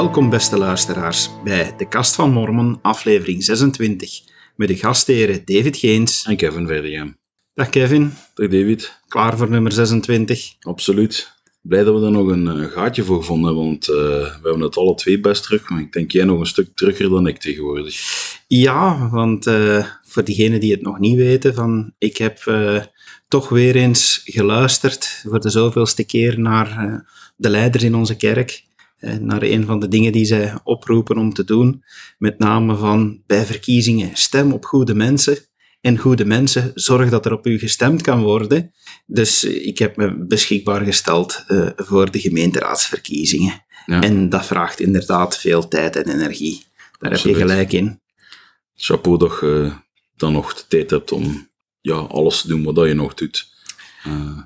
Welkom beste luisteraars bij De Kast van Mormon, aflevering 26, met de gastheren David Geens. En Kevin Verdegem. Dag Kevin, Dag David. klaar voor nummer 26? Absoluut. Blij dat we daar nog een eh, gaatje voor gevonden hebben, want eh, we hebben het alle twee best terug, maar ik denk jij nog een stuk terugger dan ik tegenwoordig. Ja, want eh, voor diegenen die het nog niet weten, van, ik heb toch weer eens geluisterd voor de zoveelste keer naar de leiders in onze kerk. Eh, naar een van de dingen die zij oproepen om te doen. Met name van bij verkiezingen stem op goede mensen. En goede mensen, zorg dat er op u gestemd kan worden. Dus eh, ik heb me beschikbaar gesteld eh, voor de gemeenteraadsverkiezingen. Ja. En dat vraagt inderdaad veel tijd en energie. Daar heb je gelijk in. Chapeau dat je dan nog de tijd hebt om ja, alles te doen wat je nog doet.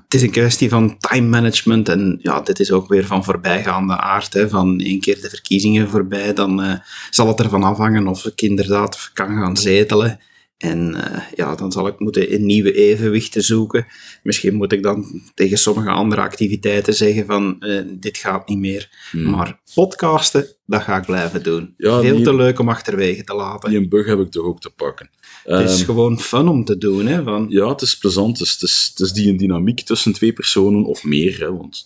Het is een kwestie van time management en ja, dit is ook weer van voorbijgaande aard. Hè. Van één keer de verkiezingen voorbij, dan eh, zal het ervan afhangen of ik inderdaad kan gaan zetelen. En eh, ja, dan zal ik moeten een nieuwe evenwichten zoeken. Misschien moet ik dan tegen sommige andere activiteiten zeggen van eh, dit gaat niet meer. hmm. Maar podcasten, dat ga ik blijven doen. Ja, Veel te leuk om achterwege te laten. Die een bug heb ik toch ook te pakken. Het is Ehm, gewoon fun om te doen. Hè, van, ja, het is plezant. Het is, het, is, het is die een dynamiek tussen twee personen of meer. Hè, want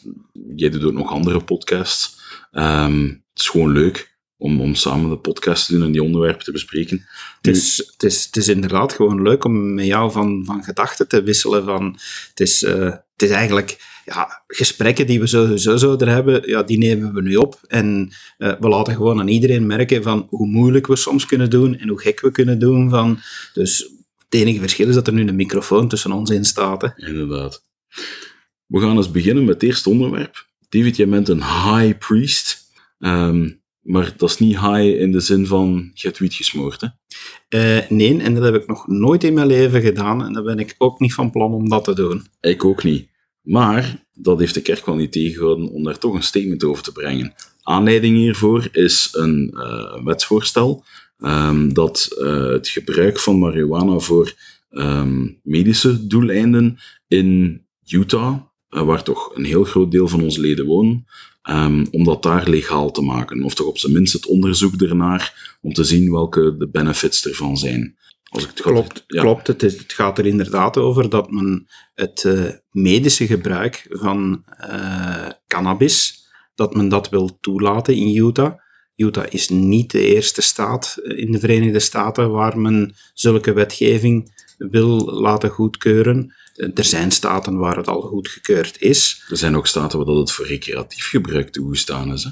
jij doet ook nog andere podcasts. Ehm, het is gewoon leuk om, om samen de podcast te doen en die onderwerpen te bespreken. Het is, het, is, het is inderdaad gewoon leuk om met jou van, van gedachten te wisselen. Van, het, is, eh, het is eigenlijk ja, gesprekken die we sowieso zouden hebben, ja, die nemen we nu op. En eh, we laten gewoon aan iedereen merken van hoe moeilijk we soms kunnen doen en hoe gek we kunnen doen. Van, dus het enige verschil is dat er nu een microfoon tussen ons in staat. Hè. Inderdaad. We gaan eens beginnen met het eerste onderwerp. David, jij bent een high priest. Ehm, maar dat is niet high in de zin van, je hebt wiet gesmoord, hè? Eh, nee, en dat heb ik nog nooit in mijn leven gedaan. En daar ben ik ook niet van plan om dat te doen. Ik ook niet. Maar dat heeft de kerk wel niet tegengehouden om daar toch een statement over te brengen. Aanleiding hiervoor is een eh, wetsvoorstel ehm, dat eh, het gebruik van marihuana voor ehm, medische doeleinden in Utah, eh, waar toch een heel groot deel van onze leden wonen, ehm, om dat daar legaal te maken. Of toch op zijn minst het onderzoek ernaar om te zien welke de benefits ervan zijn. Als ik het goed- Klopt, ja. klopt. Het, is, het gaat er inderdaad over dat men het eh, medische gebruik van eh, cannabis, dat men dat wil toelaten in Utah. Utah is niet de eerste staat eh, in de Verenigde Staten waar men zulke wetgeving wil laten goedkeuren. Er zijn staten waar het al goedgekeurd is. Er zijn ook staten waar dat het voor recreatief gebruik toegestaan is. Hè?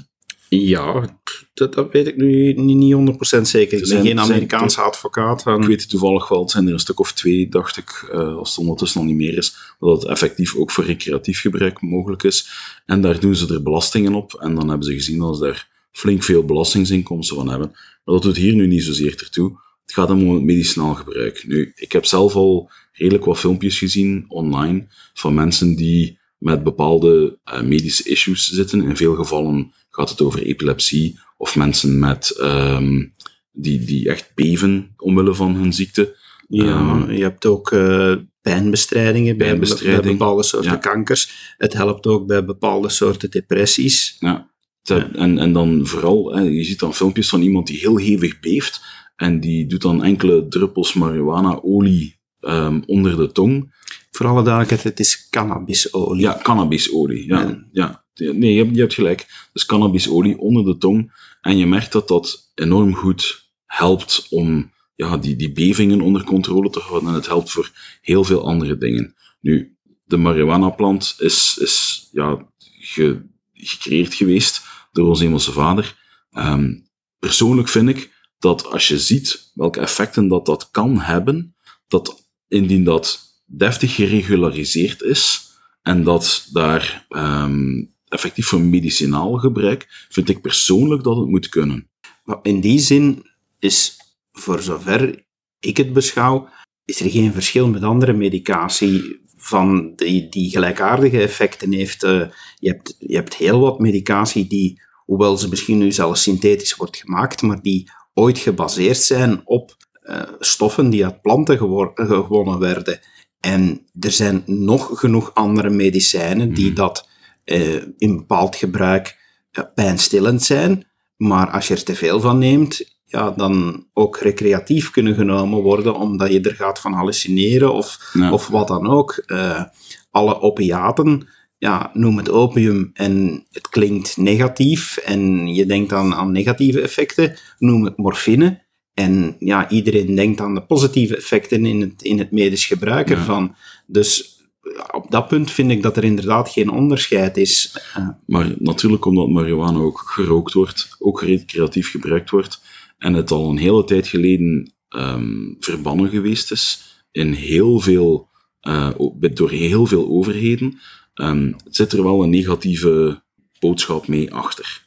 Ja, dat, dat weet ik nu niet, niet 100% zeker. Ik ben zijn- geen zijn- Amerikaanse advocaat. Ik weet het toevallig wel, het zijn er een stuk of twee, dacht ik, eh, als het ondertussen nog niet meer is, dat het effectief ook voor recreatief gebruik mogelijk is. En daar doen ze er belastingen op. En dan hebben ze gezien dat ze daar flink veel belastingsinkomsten van hebben. Maar dat doet hier nu niet zozeer ertoe. Het gaat om het medicinaal gebruik. Nu, ik heb zelf al redelijk wat filmpjes gezien online van mensen die met bepaalde eh, medische issues zitten. In veel gevallen gaat het over epilepsie of mensen met, ehm, die, die echt beven omwille van hun ziekte. Ja, Ehm, je hebt ook eh, pijnbestrijdingen bij, bij bepaalde soorten ja. kankers. Het helpt ook bij bepaalde soorten depressies. Ja. En, en dan vooral, je ziet dan filmpjes van iemand die heel hevig beeft en die doet dan enkele druppels marihuana-olie ehm, onder de tong. Voor alle duidelijkheid, het is cannabisolie. Ja, cannabisolie. Ja, Ja. ja. Nee, je hebt, gelijk. Dus cannabisolie onder de tong. En je merkt dat dat enorm goed helpt om ja, die, die bevingen onder controle te houden. En het helpt voor heel veel andere dingen. Nu, de marihuana-plant is, is ja, ge- gecreëerd geweest door onze hemelse vader. Ehm, persoonlijk vind ik dat als je ziet welke effecten dat, dat kan hebben, dat indien dat deftig geregulariseerd is en dat daar ehm, effectief voor medicinaal gebruik, vind ik persoonlijk dat het moet kunnen. Maar in die zin is, voor zover ik het beschouw, is er geen verschil met andere medicatie van die, die gelijkaardige effecten heeft. Eh, je, hebt, je hebt heel wat medicatie die, hoewel ze misschien nu zelfs synthetisch wordt gemaakt, maar die ooit gebaseerd zijn op eh, stoffen die uit planten gewonnen werden. En er zijn nog genoeg andere medicijnen die Mhm. dat in bepaald gebruik eh, pijnstillend zijn, Maar als je er te veel van neemt, ja, dan ook recreatief kunnen genomen worden, omdat je er gaat van hallucineren of, Ja. of wat dan ook. Eh, alle opiaten, ja, noem het opium en het klinkt negatief en je denkt dan aan negatieve effecten, noem het morfine. En ja, iedereen denkt aan de positieve effecten in het, in het medisch gebruik Ja. ervan. Dus op dat punt vind ik dat er inderdaad geen onderscheid is. Maar natuurlijk omdat marihuana ook gerookt wordt, ook recreatief gebruikt wordt, en het al een hele tijd geleden ehm, verbannen geweest is in heel veel, eh, door heel veel overheden, ehm, zit er wel een negatieve boodschap mee achter.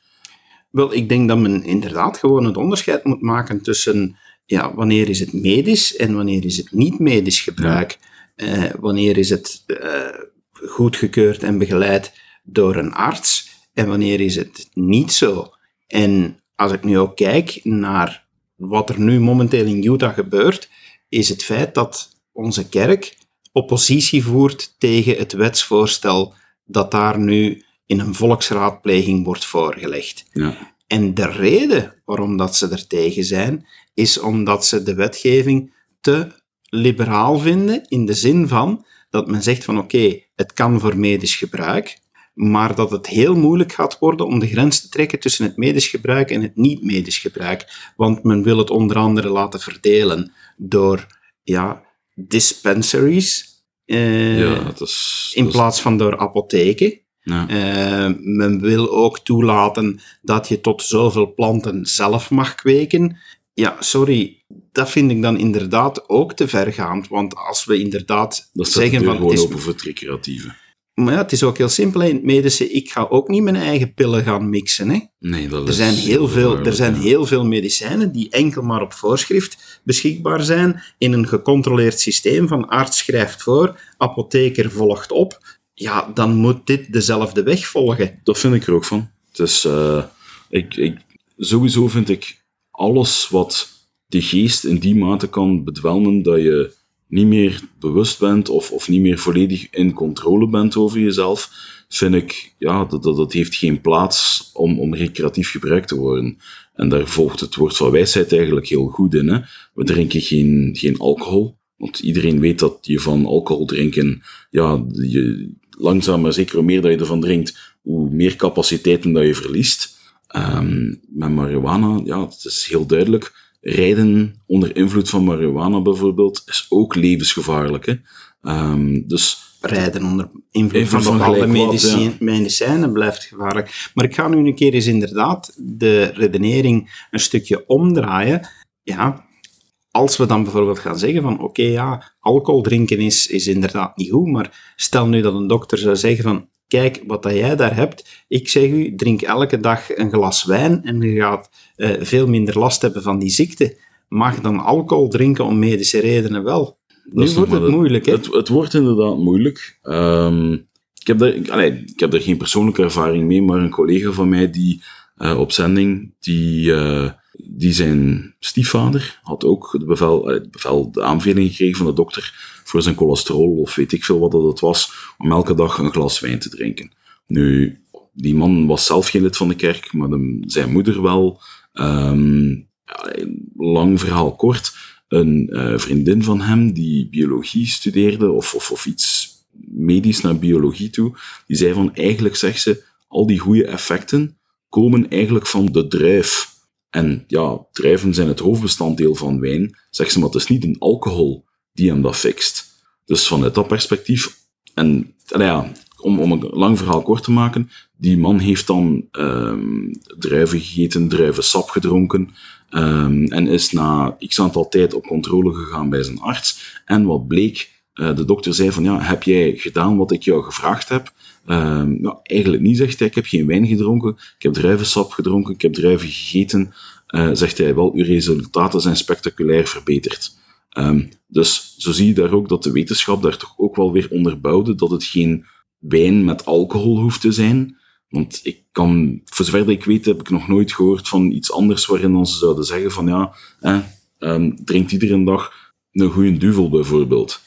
Wel, ik denk dat men inderdaad gewoon het onderscheid moet maken tussen ja, wanneer is het medisch en wanneer is het niet medisch gebruik. Eh, wanneer is het eh, goedgekeurd en begeleid door een arts en wanneer is het niet zo. En als ik nu ook kijk naar wat er nu momenteel in Utah gebeurt, is het feit dat onze kerk oppositie voert tegen het wetsvoorstel dat daar nu in een volksraadpleging wordt voorgelegd. Ja, En de reden waarom dat ze er tegen zijn, is omdat ze de wetgeving te liberaal vinden, in de zin van dat men zegt van oké, het kan voor medisch gebruik, maar dat het heel moeilijk gaat worden om de grens te trekken tussen het medisch gebruik en het niet-medisch gebruik. Want men wil het onder andere laten verdelen door ja, dispensaries, eh, ja het is... in dat is- plaats van door apotheken. ja. Eh, men wil ook toelaten dat je tot zoveel planten zelf mag kweken. Ja, sorry, dat vind ik dan inderdaad ook te vergaand. Want als we inderdaad Dat zeggen de van... Het gewoon is, open voor het recreatieve. maar ja, het is ook heel simpel in het medische. Ik ga ook niet mijn eigen pillen gaan mixen. Hè. Nee, dat Er is zijn, heel veel, er zijn ja. heel veel medicijnen die enkel maar op voorschrift beschikbaar zijn in een gecontroleerd systeem van arts schrijft voor, apotheker volgt op. Ja, dan moet dit dezelfde weg volgen. Dat vind ik er ook van. Is, eh, ik, ik, sowieso vind ik alles wat de geest in die mate kan bedwelmen dat je niet meer bewust bent of, of niet meer volledig in controle bent over jezelf, vind ik, ja, dat, dat, dat heeft geen plaats om, om recreatief gebruikt te worden. En daar volgt het woord van wijsheid eigenlijk heel goed in. Hè? We drinken geen, geen alcohol, want iedereen weet dat je van alcohol drinken, ja, je, langzaam maar zeker hoe meer dat je ervan drinkt, hoe meer capaciteiten dat je verliest. Ehm, met marihuana, ja, het is heel duidelijk. Rijden onder invloed van marihuana bijvoorbeeld is ook levensgevaarlijk. Hè? Ehm, dus rijden onder invloed van bepaalde ja. medicijnen blijft gevaarlijk. Maar ik ga nu een keer eens inderdaad de redenering een stukje omdraaien. Ja, als we dan bijvoorbeeld gaan zeggen van oké, ja, alcohol drinken is, is inderdaad niet goed, maar stel nu dat een dokter zou zeggen van kijk, wat dat jij daar hebt, ik zeg u, drink elke dag een glas wijn en je gaat eh, veel minder last hebben van die ziekte. Mag dan alcohol drinken om medische redenen wel? dat Nu wordt het moeilijk, hè? Het, het wordt inderdaad moeilijk. Ehm, ik, heb daar, allee, ik heb daar geen persoonlijke ervaring mee, maar een collega van mij die eh, op zending, die, eh, die zijn stiefvader had ook het bevel, eh, het bevel, de aanbeveling gekregen van de dokter voor zijn cholesterol, of weet ik veel wat dat het was, om elke dag een glas wijn te drinken. Nu, die man was zelf geen lid van de kerk, maar zijn moeder wel. Ehm, lang verhaal kort. Een eh, vriendin van hem die biologie studeerde, of, of, of iets medisch naar biologie toe, die zei van eigenlijk zegt ze, al die goede effecten komen eigenlijk van de druif. En ja, druiven zijn het hoofdbestanddeel van wijn, zegt ze, maar het is niet een alcohol die hem dat fixt. Dus vanuit dat perspectief, en ja, om, om een lang verhaal kort te maken, die man heeft dan ehm, druiven gegeten, druivensap gedronken, ehm, en is na x aantal tijd op controle gegaan bij zijn arts. En wat bleek, eh, de dokter zei van, ja, heb jij gedaan wat ik jou gevraagd heb? Ehm, nou, eigenlijk niet, zegt hij. Ik heb geen wijn gedronken, ik heb druivensap gedronken, ik heb druiven gegeten. Eh, zegt hij wel, uw resultaten zijn spectaculair verbeterd. Ehm, dus zo zie je daar ook dat de wetenschap daar toch ook wel weer onderbouwde dat het geen wijn met alcohol hoeft te zijn. Want ik kan, voor zover ik weet, heb ik nog nooit gehoord van iets anders waarin dan ze zouden zeggen van ja, eh, ehm, drinkt iedere dag een goede duvel bijvoorbeeld.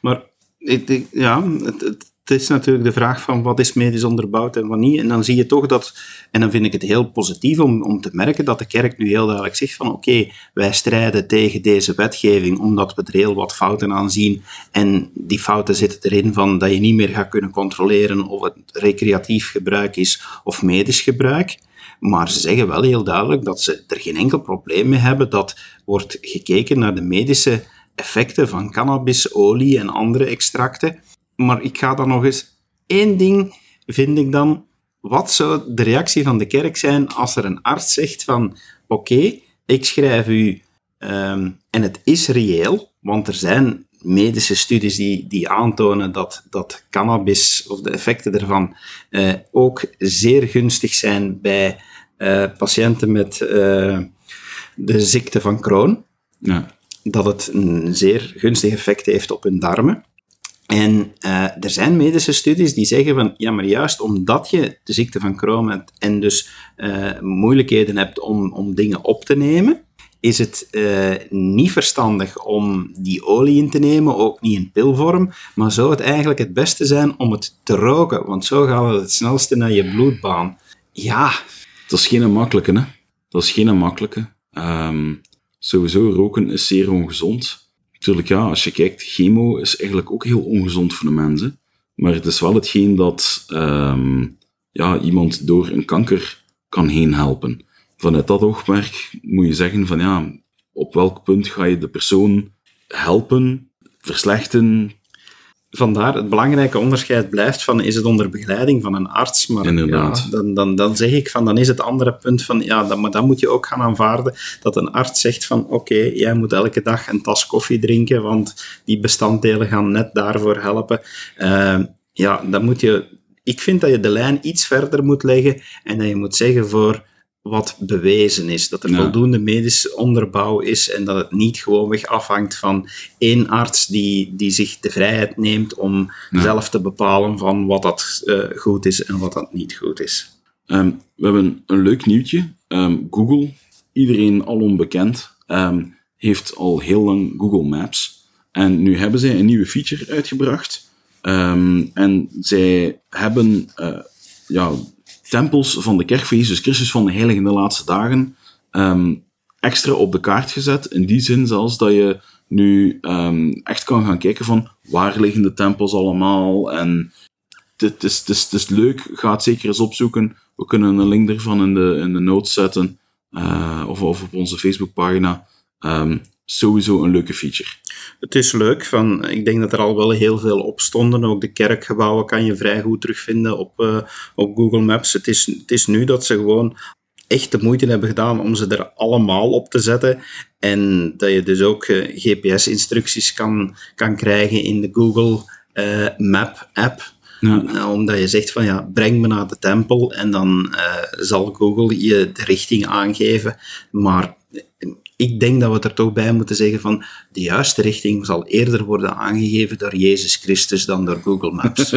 Maar ik, ik- ja, het, het, het is natuurlijk de vraag van wat is medisch onderbouwd en wat niet. En dan zie je toch dat, en dan vind ik het heel positief om, om te merken dat de kerk nu heel duidelijk zegt van oké, wij strijden tegen deze wetgeving omdat we er heel wat fouten aan zien. En die fouten zitten erin van dat je niet meer gaat kunnen controleren of het recreatief gebruik is of medisch gebruik. Maar ze zeggen wel heel duidelijk dat ze er geen enkel probleem mee hebben dat wordt gekeken naar de medische effecten van cannabis, olie en andere extracten. Maar ik ga dan nog eens... één ding vind ik dan... Wat zou de reactie van de kerk zijn als er een arts zegt van... Oké, ik schrijf u... ehm, en het is reëel, want er zijn medische studies die, die aantonen dat, dat cannabis of de effecten ervan eh, ook zeer gunstig zijn bij eh, patiënten met eh, de ziekte van Crohn Ja. dat het een zeer gunstig effect heeft op hun darmen. En eh, er zijn medische studies die zeggen van, ja, maar juist omdat je de ziekte van Crohn hebt en dus eh, moeilijkheden hebt om, om dingen op te nemen, is het eh, niet verstandig om die olie in te nemen, ook niet in pilvorm, maar zou het eigenlijk het beste zijn om het te roken, want zo gaat het het snelste naar je bloedbaan. Ja, Dat is geen makkelijke, hè. Dat is geen makkelijke. Ehm, sowieso, roken is zeer ongezond. Natuurlijk, ja, als je kijkt, chemo is eigenlijk ook heel ongezond voor de mensen. Maar het is wel hetgeen dat ehm, ja, iemand door een kanker kan heen helpen. Vanuit dat oogmerk moet je zeggen van ja, op welk punt ga je de persoon helpen, verslechten, vandaar het belangrijke onderscheid blijft van is het onder begeleiding van een arts, maar Inderdaad. Ja, dan, dan, dan zeg ik van dan is het andere punt van ja, dan, maar dan moet je ook gaan aanvaarden dat een arts zegt van oké, jij moet elke dag een tas koffie drinken, want die bestanddelen gaan net daarvoor helpen. Eh, ja, dan moet je, ik vind dat je de lijn iets verder moet leggen en dat je moet zeggen voor wat bewezen is. Dat er Ja. voldoende medisch onderbouw is en dat het niet gewoonweg afhangt van één arts die, die zich de vrijheid neemt om Ja. zelf te bepalen van wat dat eh, goed is en wat dat niet goed is. Ehm, we hebben een leuk nieuwtje. Ehm, Google, iedereen al onbekend, ehm, heeft al heel lang Google Maps. En nu hebben zij een nieuwe feature uitgebracht. En zij hebben eh, ja, tempels van de kerk van Jezus Christus van de Heilige in de laatste dagen ehm, extra op de kaart gezet. In die zin zelfs dat je nu ehm, echt kan gaan kijken van waar liggen de tempels allemaal en het is, het, is, het is leuk, ga het zeker eens opzoeken. We kunnen een link ervan in de, in de notes zetten, eh, of, of op onze Facebookpagina. Ehm sowieso een leuke feature. Het is leuk, van, ik denk dat er al wel heel veel op stonden. Ook de kerkgebouwen kan je vrij goed terugvinden op, eh, op Google Maps. Het is, het is nu dat ze gewoon echt de moeite hebben gedaan om ze er allemaal op te zetten. En dat je dus ook eh, GPS-instructies kan, kan krijgen in de Google eh, Map app. Ja, omdat je zegt van ja, breng me naar de tempel en dan zal Google je de richting aangeven. Maar ik denk dat we er toch bij moeten zeggen van de juiste richting zal eerder worden aangegeven door Jezus Christus dan door Google Maps.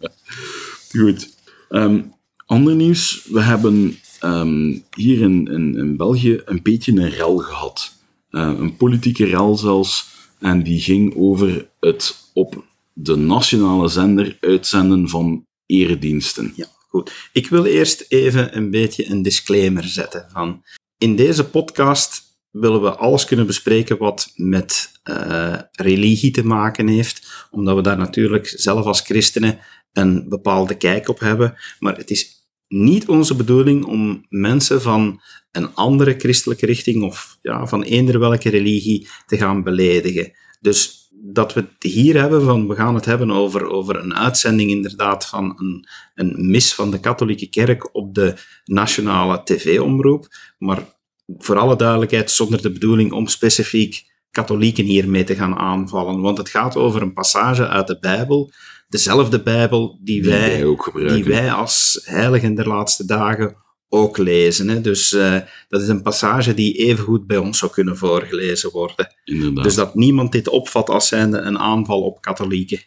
goed. Ehm, ander nieuws. We hebben ehm, hier in, in, in België een beetje een rel gehad. Eh, een politieke rel zelfs. En die ging over het op de nationale zender uitzenden van erediensten. Ja, goed. Ik wil eerst even een beetje een disclaimer zetten. Van in deze podcast willen we alles kunnen bespreken wat met eh, religie te maken heeft, omdat we daar natuurlijk zelf als christenen een bepaalde kijk op hebben. Maar het is niet onze bedoeling om mensen van een andere christelijke richting of ja, van eender welke religie te gaan beledigen. Dus dat we het hier hebben van, we gaan het hebben over, over een uitzending inderdaad van een, een mis van de katholieke kerk op de nationale tv-omroep, maar voor alle duidelijkheid zonder de bedoeling om specifiek katholieken hiermee te gaan aanvallen, want het gaat over een passage uit de Bijbel, dezelfde Bijbel die, Die wij, wij ook gebruiken. die wij als heiligen der laatste dagen ook lezen. Hè. Dus uh, dat is een passage die evengoed bij ons zou kunnen voorgelezen worden. Inderdaad. Dus dat niemand dit opvat als zijnde een aanval op katholieken.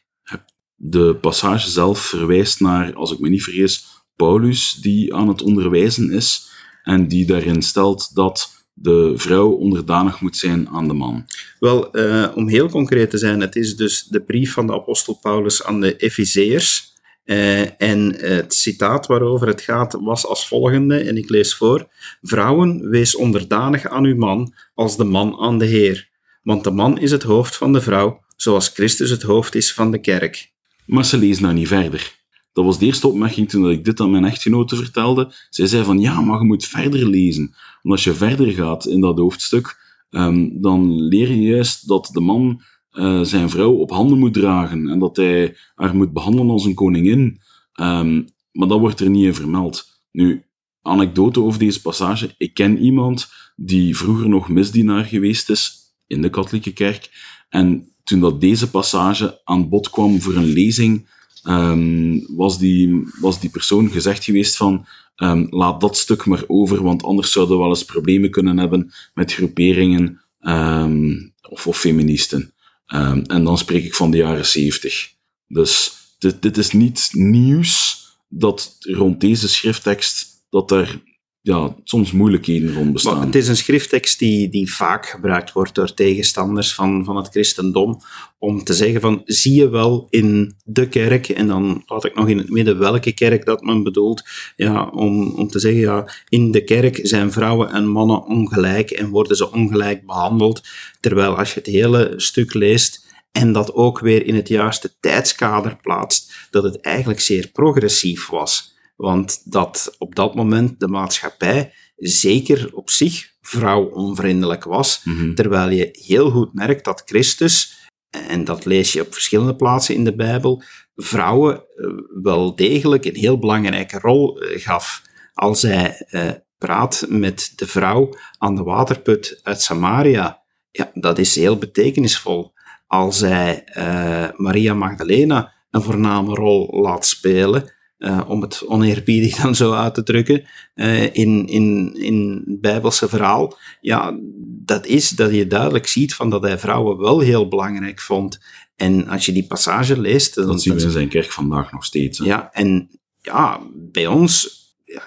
De passage zelf verwijst naar, als ik me niet vergis, Paulus, die aan het onderwijzen is en die daarin stelt dat de vrouw onderdanig moet zijn aan de man? Wel, uh, om heel concreet te zijn, het is dus de brief van de apostel Paulus aan de Efezeërs. Uh, en het citaat waarover het gaat was als volgende, en ik lees voor: Vrouwen, wees onderdanig aan uw man als de man aan de Heer. Want de man is het hoofd van de vrouw, zoals Christus het hoofd is van de kerk. Maar ze lezen nou niet verder. Dat was de eerste opmerking toen ik dit aan mijn echtgenote vertelde. Zij zei van, ja, maar je moet verder lezen. Want als je verder gaat in dat hoofdstuk, um, dan leer je juist dat de man uh, zijn vrouw op handen moet dragen en dat hij haar moet behandelen als een koningin. Um, maar dat wordt er niet in vermeld. Nu, anekdote over deze passage. Ik ken iemand die vroeger nog misdienaar geweest is in de katholieke kerk. En toen dat deze passage aan bod kwam voor een lezing, um, was, die, was die persoon gezegd geweest van um, laat dat stuk maar over, want anders zouden we wel eens problemen kunnen hebben met groeperingen um, of, of feministen. en dan spreek ik van de jaren zeventig. Dus dit, dit is niet nieuws dat rond deze schrifttekst dat er ja, soms moeilijkheden rond bestaan. Maar het is een schrifttekst die, die vaak gebruikt wordt door tegenstanders van, van het christendom om te zeggen van, zie je wel in de kerk, en dan laat ik nog in het midden welke kerk dat men bedoelt, ja, om, om te zeggen, ja, in de kerk zijn vrouwen en mannen ongelijk en worden ze ongelijk behandeld, terwijl als je het hele stuk leest en dat ook weer in het juiste tijdskader plaatst, dat het eigenlijk zeer progressief was. Want dat op dat moment de maatschappij zeker op zich vrouwonvriendelijk was, Mhm. terwijl je heel goed merkt dat Christus, en dat lees je op verschillende plaatsen in de Bijbel, vrouwen eh, wel degelijk een heel belangrijke rol eh, gaf. Als hij eh, praat met de vrouw aan de waterput uit Samaria, ja, dat is heel betekenisvol. Als hij eh, Maria Magdalena een voorname rol laat spelen, uh, om het oneerbiedig dan zo uit te drukken, uh, in, in, in het Bijbelse verhaal, ja, dat is dat je duidelijk ziet van dat hij vrouwen wel heel belangrijk vond. En als je die passage leest... Dat zien we in zijn kerk vandaag nog steeds. Hè? Ja, en ja, bij ons,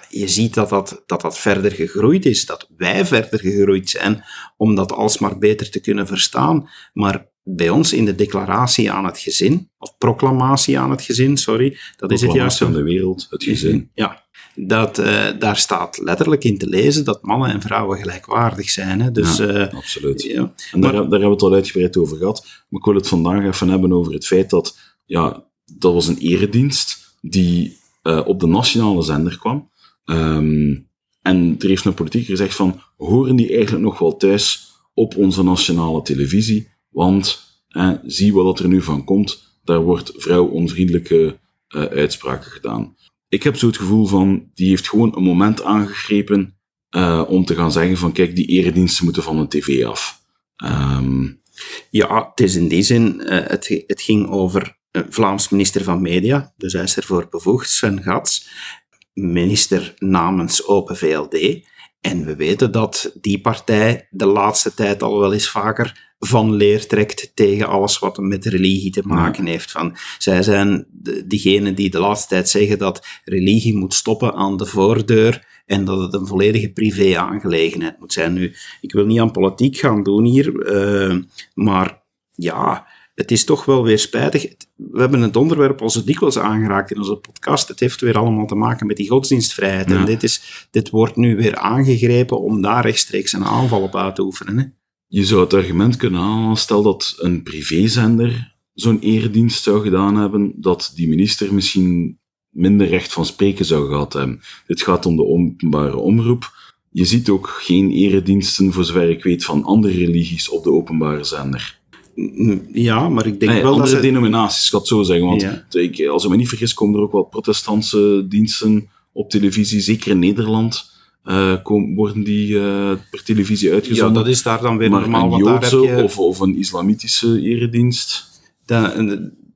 je ziet dat dat, dat dat verder gegroeid is, dat wij verder gegroeid zijn, om dat alsmaar beter te kunnen verstaan. Maar bij ons in de declaratie aan het gezin, of proclamatie aan het gezin, sorry, dat is het juiste. van de wereld, het gezin. Ja, dat, uh, daar staat letterlijk in te lezen dat mannen en vrouwen gelijkwaardig zijn. Hè? Dus, ja, uh, absoluut. Ja. En daar, daar hebben we het al uitgebreid over gehad. Maar ik wil het vandaag even hebben over het feit dat, ja, dat was een eredienst die uh, op de nationale zender kwam. Um, en er heeft een politieker gezegd van, horen die eigenlijk nog wel thuis op onze nationale televisie? Want eh, zie wat er nu van komt, daar wordt vrouwonvriendelijke uh, uitspraken gedaan. Ik heb zo het gevoel van, die heeft gewoon een moment aangegrepen uh, om te gaan zeggen van, kijk, die erediensten moeten van de tv af. Um, ja, het is in die zin, uh, het, het ging over een Vlaams minister van Media, dus hij is ervoor bevoegd, Sven Gats, minister namens Open VLD. En we weten dat die partij de laatste tijd al wel eens vaker van leer trekt tegen alles wat met religie te maken ja. heeft. Van, zij zijn de, diegenen die de laatste tijd zeggen dat religie moet stoppen aan de voordeur en dat het een volledige privé-aangelegenheid moet zijn. Nu, ik wil niet aan politiek gaan doen hier, uh, maar ja, het is toch wel weer spijtig. We hebben het onderwerp al zo dikwijls aangeraakt in onze podcast. Het heeft weer allemaal te maken met die godsdienstvrijheid. Ja. En dit, is, dit wordt nu weer aangegrepen om daar rechtstreeks een aanval op uit te oefenen. Hè? Je zou het argument kunnen halen, stel dat een privézender zo'n eredienst zou gedaan hebben, dat die minister misschien minder recht van spreken zou gehad hebben. Dit gaat om de openbare omroep. Je ziet ook geen erediensten, voor zover ik weet, van andere religies op de openbare zender. Ja, maar ik denk nee, wel andere dat ze... denominaties, ik ga het zo zeggen. Want Ja. ik, als ik me niet vergis, komen er ook wel protestantse diensten op televisie. Zeker in Nederland eh, komen, worden die eh, per televisie Ja, uitgezonden. dat is daar dan weer maar normaal, een want daar heb je... of, of een islamitische eredienst... dat,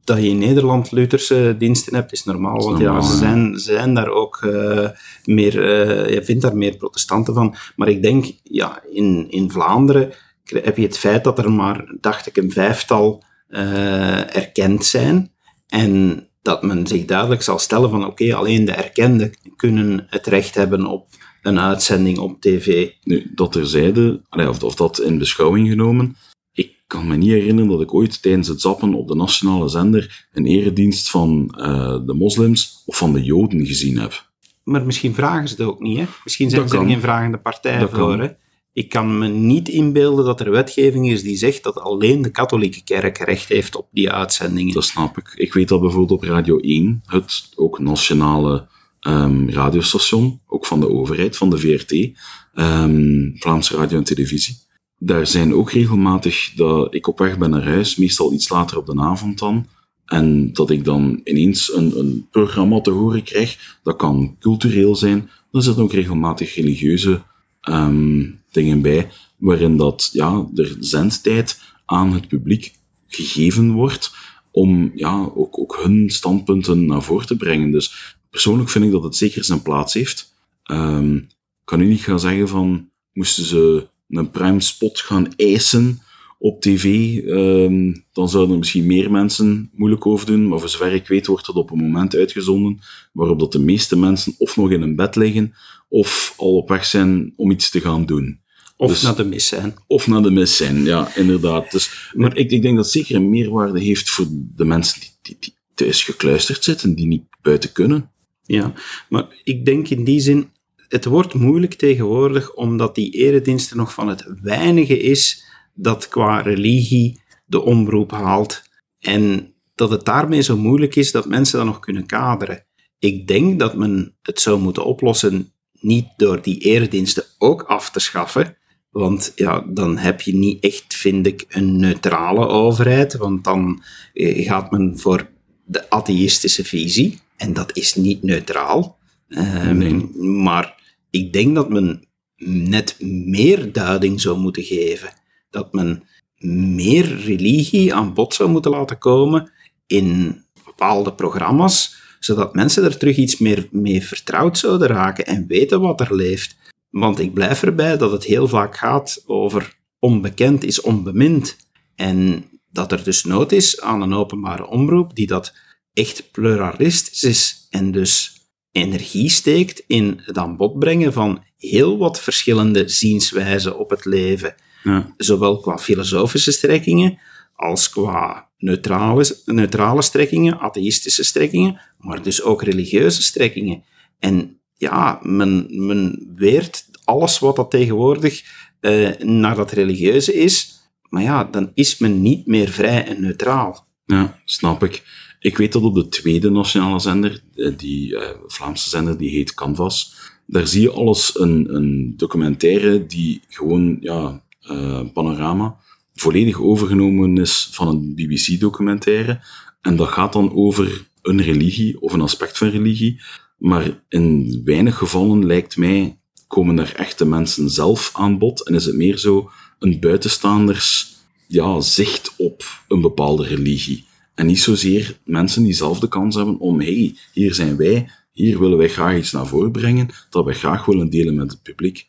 dat je in Nederland Lutherse diensten hebt, is normaal. Is want normaal, ja, ze ja. zijn, zijn daar ook eh, meer... eh, je vindt daar meer protestanten van. Maar ik denk, ja, in, in Vlaanderen heb je het feit dat er maar, dacht ik, een vijftal eh, erkend zijn. En dat men zich duidelijk zal stellen van, oké, alleen de erkenden kunnen het recht hebben op een uitzending op tv. Nu, dat terzijde, of, of dat in beschouwing genomen, ik kan me niet herinneren dat ik ooit tijdens het zappen op de nationale zender een eredienst van eh, de moslims of van de joden gezien heb. Maar misschien vragen ze het ook niet. Hè? Misschien zijn Dat ze er kan. geen vragende partij Dat voor. kan. Hè? Ik kan me niet inbeelden dat er wetgeving is die zegt dat alleen de katholieke kerk recht heeft op die uitzendingen. Dat snap ik. Ik weet dat bijvoorbeeld op Radio 1, het ook nationale ehm, radiostation, ook van de overheid, van de VRT, ehm, Vlaamse Radio en Televisie. Daar zijn ook regelmatig dat ik op weg ben naar huis, meestal iets later op de avond dan, en dat ik dan ineens een, een programma te horen krijg. Dat kan cultureel zijn, er zitten ook regelmatig religieuze ehm, dingen bij, waarin dat, ja, er zendtijd aan het publiek gegeven wordt om ja, ook, ook hun standpunten naar voren te brengen. Dus persoonlijk vind ik dat het zeker zijn plaats heeft. Ehm, ik kan u niet gaan zeggen van, moesten ze een prime spot gaan eisen op tv, ehm, dan zouden er misschien meer mensen moeilijk over doen, maar voor zover ik weet wordt dat op een moment uitgezonden waarop dat de meeste mensen of nog in een bed liggen, of al op weg zijn om iets te gaan doen. of dus- naar de mis zijn. Of naar de mis zijn, ja, inderdaad. Dus, maar ik, ik denk dat het zeker een meerwaarde heeft voor de mensen die, die, die thuis gekluisterd zitten, die niet buiten kunnen. Ja, maar ik denk in die zin, het wordt moeilijk tegenwoordig omdat die erediensten nog van het weinige is dat qua religie de omroep haalt. En dat het daarmee zo moeilijk is dat mensen dat nog kunnen kaderen. Ik denk dat men het zou moeten oplossen niet door die erediensten ook af te schaffen, want ja, dan heb je niet echt, vind ik, een neutrale overheid, want dan eh, gaat men voor de atheïstische visie, en dat is niet neutraal. Ehm, Nee. Maar ik denk dat men net meer duiding zou moeten geven. Dat men meer religie aan bod zou moeten laten komen in bepaalde programma's, zodat mensen er terug iets meer mee vertrouwd zouden raken en weten wat er leeft. Want ik blijf erbij dat het heel vaak gaat over onbekend is onbemind. En dat er dus nood is aan een openbare omroep die dat echt pluralistisch is en dus energie steekt in het aan bod brengen van heel wat verschillende zienswijzen op het leven. Ja. Zowel qua filosofische strekkingen als qua neutrale, neutrale strekkingen, atheïstische strekkingen, maar dus ook religieuze strekkingen. En ja, men, men weert alles wat dat tegenwoordig eh, naar dat religieuze is, maar ja, dan is men niet meer vrij en neutraal. Ja, snap ik. Ik weet dat op de tweede nationale zender, eh, die eh, Vlaamse zender, die heet Canvas, daar zie je alles een, een documentaire die gewoon, ja, eh, panorama, volledig overgenomen is van een BBC-documentaire. En dat gaat dan over een religie of een aspect van religie. Maar in weinig gevallen lijkt mij, komen er echte mensen zelf aan bod en is het meer zo een buitenstaanders ja, zicht op een bepaalde religie. En niet zozeer mensen die zelf de kans hebben om, hey, hier zijn wij, hier willen wij graag iets naar voren brengen, dat wij graag willen delen met het publiek.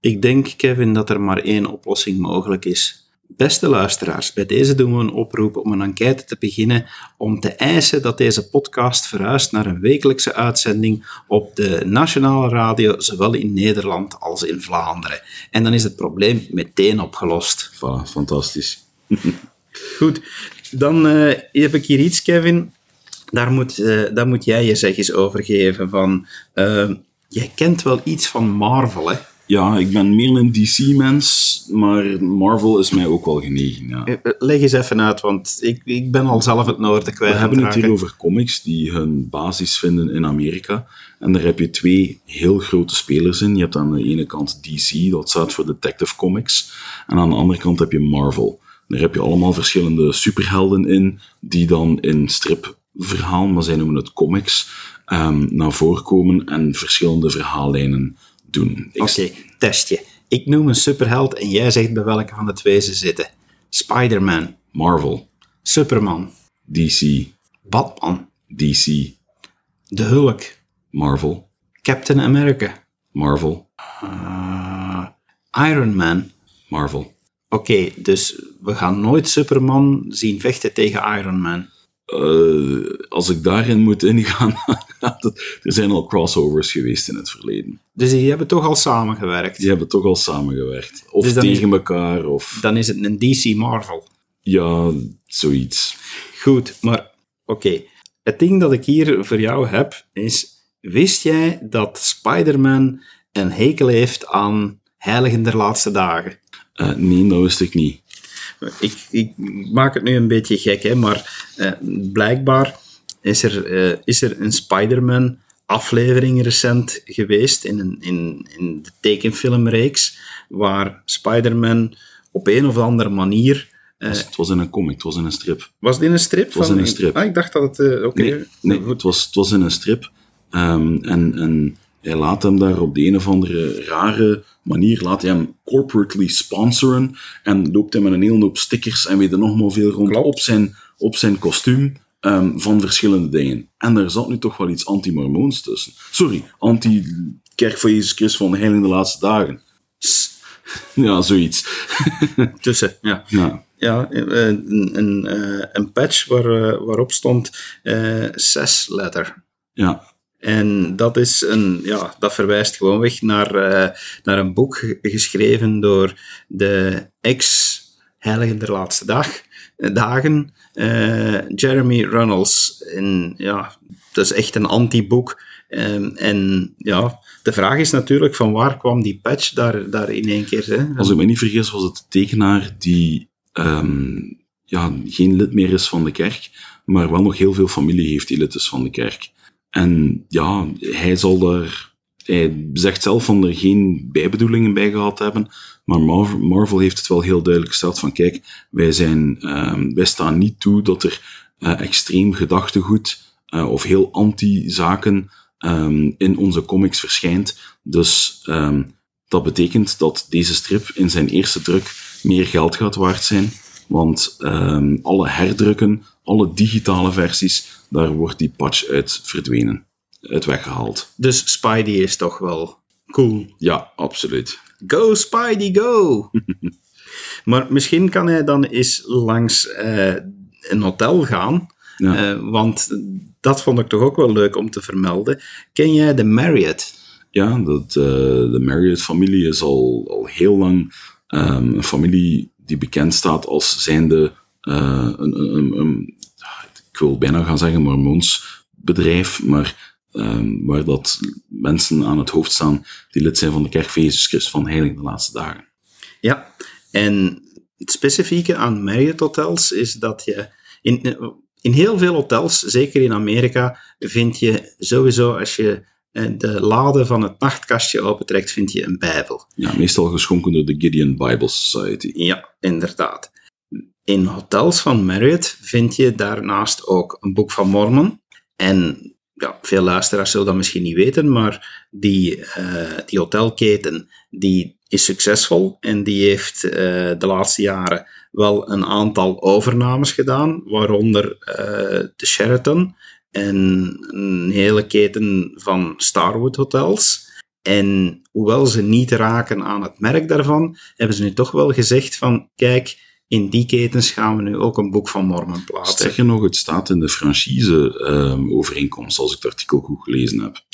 Ik denk, Kevin, dat er maar één oplossing mogelijk is. Beste luisteraars, bij deze doen we een oproep om een enquête te beginnen om te eisen dat deze podcast verhuist naar een wekelijkse uitzending op de nationale radio, zowel in Nederland als in Vlaanderen. En dan is het probleem meteen opgelost. Voilà, fantastisch. Goed, dan eh, heb ik hier iets, Kevin. Daar moet, eh, daar moet jij je zegjes over geven. Van, eh, jij kent wel iets van Marvel, hè? Ja, ik ben meer een DC-mens, maar Marvel is mij ook wel genegen. Ja. Leg eens even uit, want ik, ik ben al zelf het noorden kwijt. We hebben het hier over comics die hun basis vinden in Amerika. En daar heb je twee heel grote spelers in. Je hebt aan de ene kant DC, dat staat voor Detective Comics. En aan de andere kant heb je Marvel. Daar heb je allemaal verschillende superhelden in, die dan in stripverhaal, maar zij noemen het comics, ehm, naar voren komen en verschillende verhaallijnen doen. Oké, testje. Ik noem een superheld en jij zegt bij welke van de twee ze zitten. Spider-Man, Marvel, Superman, DC, Batman, DC, de Hulk, Marvel, Captain America, Marvel, eh, Iron Man. Marvel. Oké, dus we gaan nooit Superman zien vechten tegen Iron Man. eh, als ik daarin moet ingaan, er zijn al crossovers geweest in het verleden. Dus die hebben toch al samengewerkt. Die hebben toch al samengewerkt. Of Dus is- tegen elkaar, of Dan is het een DC Marvel. ja, zoiets. Goed, maar oké. Het ding dat ik hier voor jou heb is: wist jij dat Spider-Man een hekel heeft aan Heiligen der Laatste Dagen? Eh, nee, dat wist ik niet. Ik, ik maak het nu een beetje gek, hè, maar eh, blijkbaar is er, eh, is er een Spider-Man aflevering recent geweest in, een, in, in de tekenfilmreeks, waar Spider-Man op een of andere manier... het was in een comic, het was in een strip. was dit een strip? was van- in een strip. Ah, ik dacht dat het... Oké. Nee, nee het, was, het was in een strip. Ehm, en, en hij laat hem daar op de een of andere rare manier, laat hij hem corporately sponsoren en loopt hem met een hele hoop stickers en weet er nog maar veel rond Klopt. op zijn, op zijn kostuum ehm, van verschillende dingen. En daar zat nu toch wel iets anti-mormoons tussen. Sorry, anti-kerk van Jezus Christus van de Heilige de Laatste Dagen. Ja, zoiets. Tussen, ja. Ja, Ja, eh, een, een, eh, een patch waar, eh, waarop stond eh zes letter. ja, En dat, is een, ja, dat verwijst gewoon weg naar, eh, naar een boek ge- geschreven door de ex-heilige der laatste dag, eh, dagen, eh, Jeremy Runnels. En ja, dat is echt een anti-boek. Ehm, en ja, de vraag is natuurlijk van waar kwam die patch daar, daar in één keer? Hè? Als ik me niet vergis, was het de tekenaar die ehm, ja, geen lid meer is van de kerk, maar wel nog heel veel familie heeft die lid is van de kerk. En ja, hij zal. Hij zegt zelf van er geen bijbedoelingen bij gehad hebben, maar Marvel, heeft het wel heel duidelijk gesteld van kijk, wij, zijn, ehm, staan niet toe dat er eh, extreem gedachtegoed eh, of heel anti-zaken ehm, in onze comics verschijnt. Dus ehm, dat betekent dat deze strip in zijn eerste druk meer geld gaat waard zijn. Want alle herdrukken, alle digitale versies, daar wordt die patch uit verdwenen. Uit weggehaald. Dus Spidey is toch wel cool. Ja, absoluut. Go Spidey, go! maar misschien kan hij dan eens langs eh, een hotel gaan. Ja. eh, want dat vond ik toch ook wel leuk om te vermelden. Ken jij de Marriott? Ja, dat, eh, de Marriott-familie is al, al heel lang ehm, een familie die bekend staat als zijnde een, een, een, een- ik wil bijna gaan zeggen mormoons bedrijf, maar ehm, waar dat mensen aan het hoofd staan die lid zijn van de kerk van Jezus Christus van Heilig de Laatste Dagen. Ja, en het specifieke aan Marriott hotels is dat je in, in heel veel hotels, zeker in Amerika, vind je sowieso als je eh, de lade van het nachtkastje opentrekt, vind je een bijbel. Ja, meestal geschonken door de Gideon Bible Society. Ja, inderdaad. In hotels van Marriott vind je daarnaast ook een boek van Mormon. En ja, veel luisteraars zullen dat misschien niet weten, maar die, eh, die hotelketen die is succesvol en die heeft eh, de laatste jaren wel een aantal overnames gedaan, waaronder eh, de Sheraton en een hele keten van Starwood hotels. En hoewel ze niet raken aan het merk daarvan, hebben ze nu toch wel gezegd van, kijk, in die ketens gaan we nu ook een boek van Mormon plaatsen. Zeg je nog, het staat in de franchise-overeenkomst, als ik het artikel goed gelezen heb.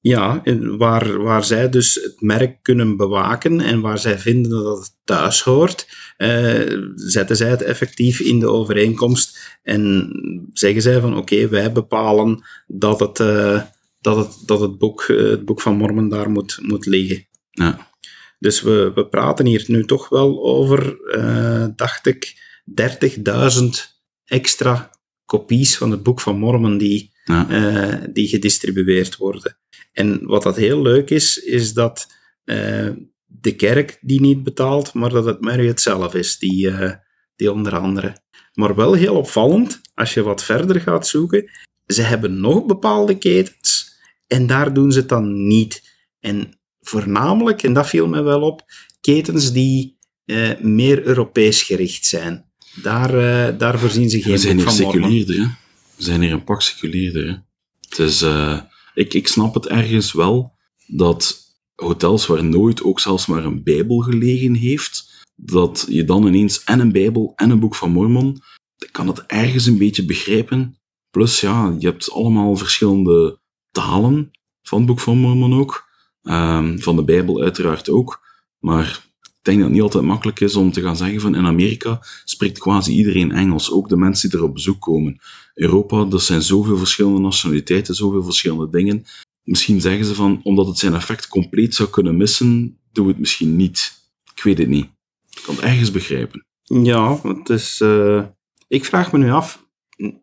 Ja, waar, waar zij dus het merk kunnen bewaken en waar zij vinden dat het thuis hoort, eh, zetten zij het effectief in de overeenkomst en zeggen zij van oké, wij bepalen dat het, eh, dat het, dat het, boek, eh, het boek van Mormon daar moet, moet liggen. Ja, Dus we, we praten hier nu toch wel over, eh, dacht ik, 30.000 extra kopies van het Boek van Mormon die, ja. eh, die gedistribueerd worden. En wat dat heel leuk is, is dat eh, de kerk die niet betaalt, maar dat het Marriott zelf is, die, die onder andere. Maar wel heel opvallend, als je wat verder gaat zoeken, ze hebben nog bepaalde ketens en daar doen ze het dan niet. En voornamelijk, en dat viel me wel op, ketens die eh, meer Europees gericht zijn. Daar, eh, daar voorzien ze We geen zijn boek hier seculierder, hè. We zijn hier een pak seculierder, hè. Het is, eh, ik, ik snap het ergens wel, dat hotels waar nooit ook zelfs maar een bijbel gelegen heeft, dat je dan ineens en een bijbel en een boek van Mormon ik kan het ergens een beetje begrijpen. Plus, ja, je hebt allemaal verschillende talen van het Boek van Mormon ook. Ehm, van de Bijbel uiteraard ook. Maar ik denk dat het niet altijd makkelijk is om te gaan zeggen van in Amerika spreekt quasi iedereen Engels, ook de mensen die er op bezoek komen. Europa, er zijn zoveel verschillende nationaliteiten, zoveel verschillende dingen. Misschien zeggen ze van, omdat het zijn effect compleet zou kunnen missen, doen we het misschien niet. Ik weet het niet. Ik kan het ergens begrijpen. Ja, het is... eh, ik vraag me nu af,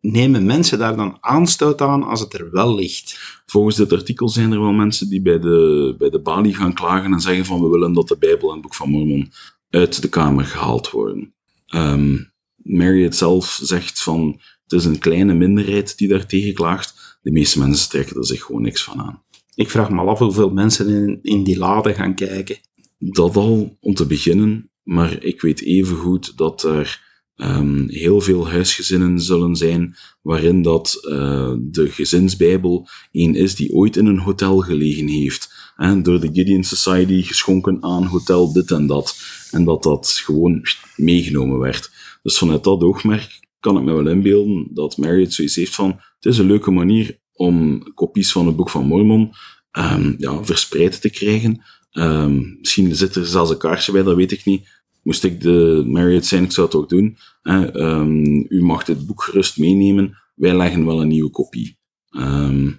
nemen mensen daar dan aanstoot aan als het er wel ligt? Volgens dit artikel zijn er wel mensen die bij de, bij de balie gaan klagen en zeggen van we willen dat de Bijbel en het Boek van Mormon uit de Kamer gehaald worden. Ehm Marriott zelf zegt van het is een kleine minderheid die daar tegen klaagt. De meeste mensen trekken er zich gewoon niks van aan. Ik vraag me af hoeveel mensen in, in die lade gaan kijken. Dat al om te beginnen, maar ik weet evengoed dat er ehm, heel veel huisgezinnen zullen zijn waarin dat eh, de gezinsbijbel een is die ooit in een hotel gelegen heeft. Door de Gideon Society geschonken aan hotel dit en dat. En dat dat gewoon meegenomen werd. Dus vanuit dat oogmerk kan ik me wel inbeelden dat Marriott zoiets heeft van het is een leuke manier om kopies van het Boek van Mormon ehm, ja, verspreid te krijgen. Ehm, misschien zit er zelfs een kaarsje bij, dat weet ik niet. Moest ik de Marriott zijn, ik zou het ook doen. Hè. Ehm, u mag dit boek gerust meenemen. Wij leggen wel een nieuwe kopie. Ehm,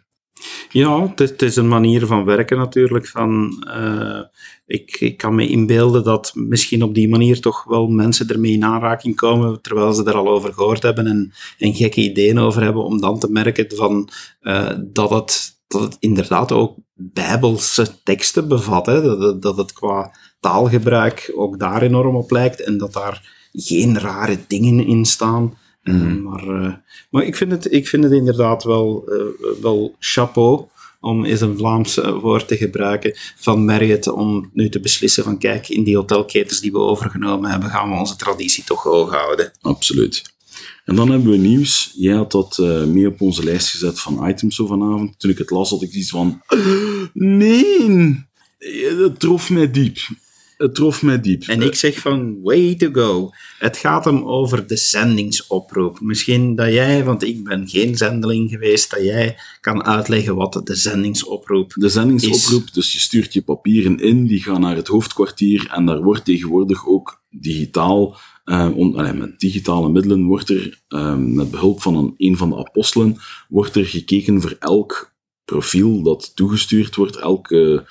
Ja, het is, een manier van werken natuurlijk. Van, eh, ik, ik kan me inbeelden dat misschien op die manier toch wel mensen ermee in aanraking komen, terwijl ze er al over gehoord hebben en, en gekke ideeën over hebben, om dan te merken van, eh, dat, het, dat het inderdaad ook bijbelse teksten bevat. Hè? Dat, het- dat het qua taalgebruik ook daar enorm op lijkt en dat daar geen rare dingen in staan. Eh, Mhm. maar, eh, maar ik vind het, ik vind het inderdaad wel, eh, wel chapeau, om eens een Vlaams eh, woord te gebruiken, van Marriott om nu te beslissen van kijk, in die hotelketens die we overgenomen hebben, gaan we onze traditie toch hoog houden. absoluut. En dan hebben we nieuws. Jij had dat eh, mee op onze lijst gezet van items zo vanavond. Toen ik het las, had ik iets van... Nee! Het trof mij diep. Het trof mij diep. En ik zeg van, way to go. Het gaat hem over de zendingsoproep. Misschien dat jij, want ik ben geen zendeling geweest, dat jij kan uitleggen wat de zendingsoproep De zendingsoproep, dus je stuurt je papieren in, die gaan naar het hoofdkwartier en daar wordt tegenwoordig ook digitaal, eh, on- allee, met digitale middelen, wordt er eh, met behulp van een, een van de apostelen, wordt er gekeken voor elk profiel dat toegestuurd wordt, elke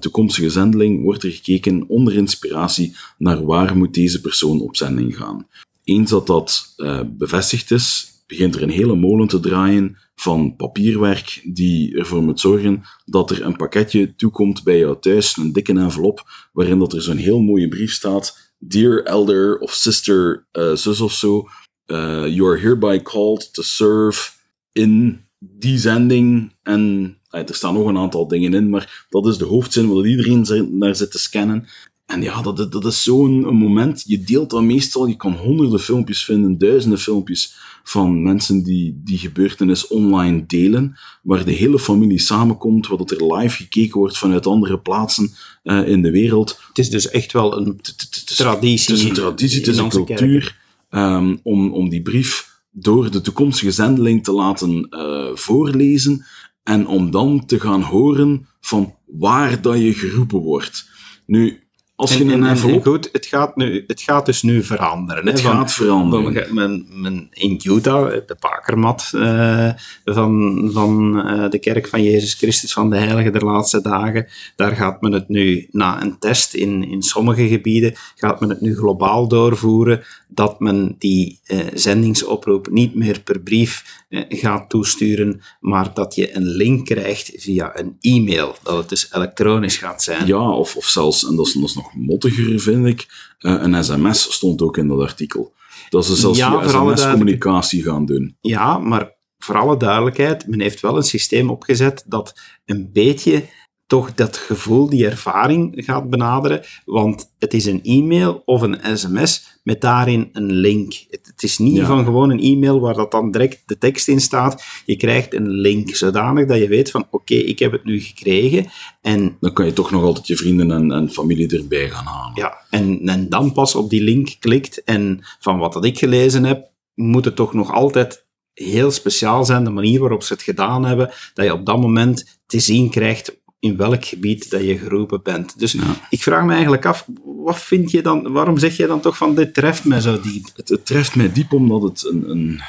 toekomstige zendeling, wordt er gekeken onder inspiratie naar waar moet deze persoon op zending gaan. Eens dat dat eh, bevestigd is, begint er een hele molen te draaien van papierwerk die ervoor moet zorgen dat er een pakketje toekomt bij jou thuis, een dikke envelop, waarin dat er zo'n heel mooie brief staat. Dear elder of sister, eh, zus of zo, eh, you are hereby called to serve in die zending. En er staan nog een aantal dingen in, maar dat is de hoofdzin waar iedereen naar zit te scannen. En ja, dat, is- dat is zo'n moment. Je deelt dat meestal, je kan honderden filmpjes vinden, duizenden filmpjes van mensen die die gebeurtenis online delen, waar de hele familie samenkomt, waar dat er live gekeken wordt vanuit andere plaatsen eh, in de wereld. Het is dus echt wel een traditie. Het is een traditie, het is een cultuur ehm, om, om die brief door de toekomstige zendeling te laten eh, voorlezen en om dan te gaan horen van waar dat je geroepen wordt. Nu, als je En, en, een en goed, het gaat, nu, het gaat dus nu veranderen. Het van- gaat veranderen. men, men, in Utah, de bakermat eh, van, van eh, de kerk van Jezus Christus van de Heilige der Laatste Dagen, daar gaat men het nu na een test in, in sommige gebieden, gaat men het nu globaal doorvoeren, dat men die eh, zendingsoproep niet meer per brief eh, gaat toesturen, maar dat je een link krijgt via een e-mail, dat het dus elektronisch gaat zijn. Ja, of, of zelfs, en dat is, dat is nog mottiger, vind ik, eh, een sms stond ook in dat artikel. Dat ze zelfs Ja, via sms-communicatie gaan doen. Ja, maar voor alle duidelijkheid, men heeft wel een systeem opgezet dat een beetje toch dat gevoel, die ervaring gaat benaderen. Want het is een e-mail of een sms met daarin een link. Het, het is niet Ja. van gewoon een e-mail waar dat dan direct de tekst in staat. Je krijgt een link, zodanig dat je weet van oké, ik heb het nu gekregen. En Dan kan je toch nog altijd je vrienden en, en familie erbij gaan halen. Ja, en, en dan pas op die link klikt en van wat dat ik gelezen heb, moet het toch nog altijd heel speciaal zijn, de manier waarop ze het gedaan hebben, dat je op dat moment te zien krijgt in welk gebied dat je geroepen bent. Dus ik vraag me eigenlijk af, wat vind je dan, waarom zeg je dan toch van dit treft mij zo diep? Het, het treft mij diep omdat het een, een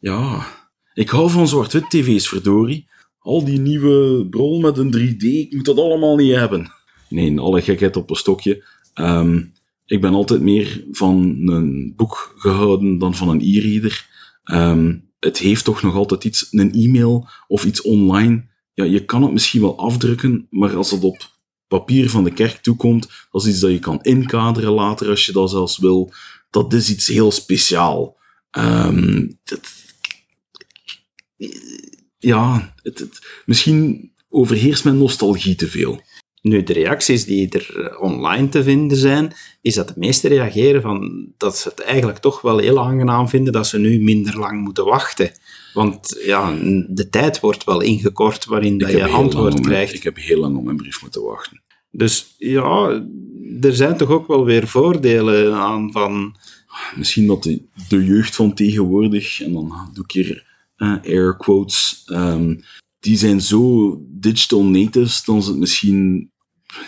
ja, ik hou van zwart-wit tv's, verdorie. Al die nieuwe brol met een 3D, ik moet dat allemaal niet hebben. Nee, alle gekheid op een stokje. Ehm, ik ben altijd meer van een boek gehouden dan van een e-reader. Ehm, het heeft toch nog altijd iets, een e-mail of iets online. Ja, je kan het misschien wel afdrukken, maar als het op papier van de kerk toekomt, dat is iets dat je kan inkaderen later als je dat zelfs wil. Dat is iets heel speciaal. Um, ja, het, het, misschien overheerst mijn nostalgie te veel. Nu, de reacties die er eh, online te vinden zijn, is dat de meesten reageren van dat ze het eigenlijk toch wel heel aangenaam vinden dat ze nu minder lang moeten wachten. Want ja, de tijd wordt wel ingekort waarin dat je antwoord krijgt. ik heb heel lang op mijn brief moeten wachten. Dus ja, er zijn toch ook wel weer voordelen aan van... Misschien dat de, de jeugd van tegenwoordig, en dan doe ik hier uh, air quotes, um, die zijn zo digital natives dan ze het misschien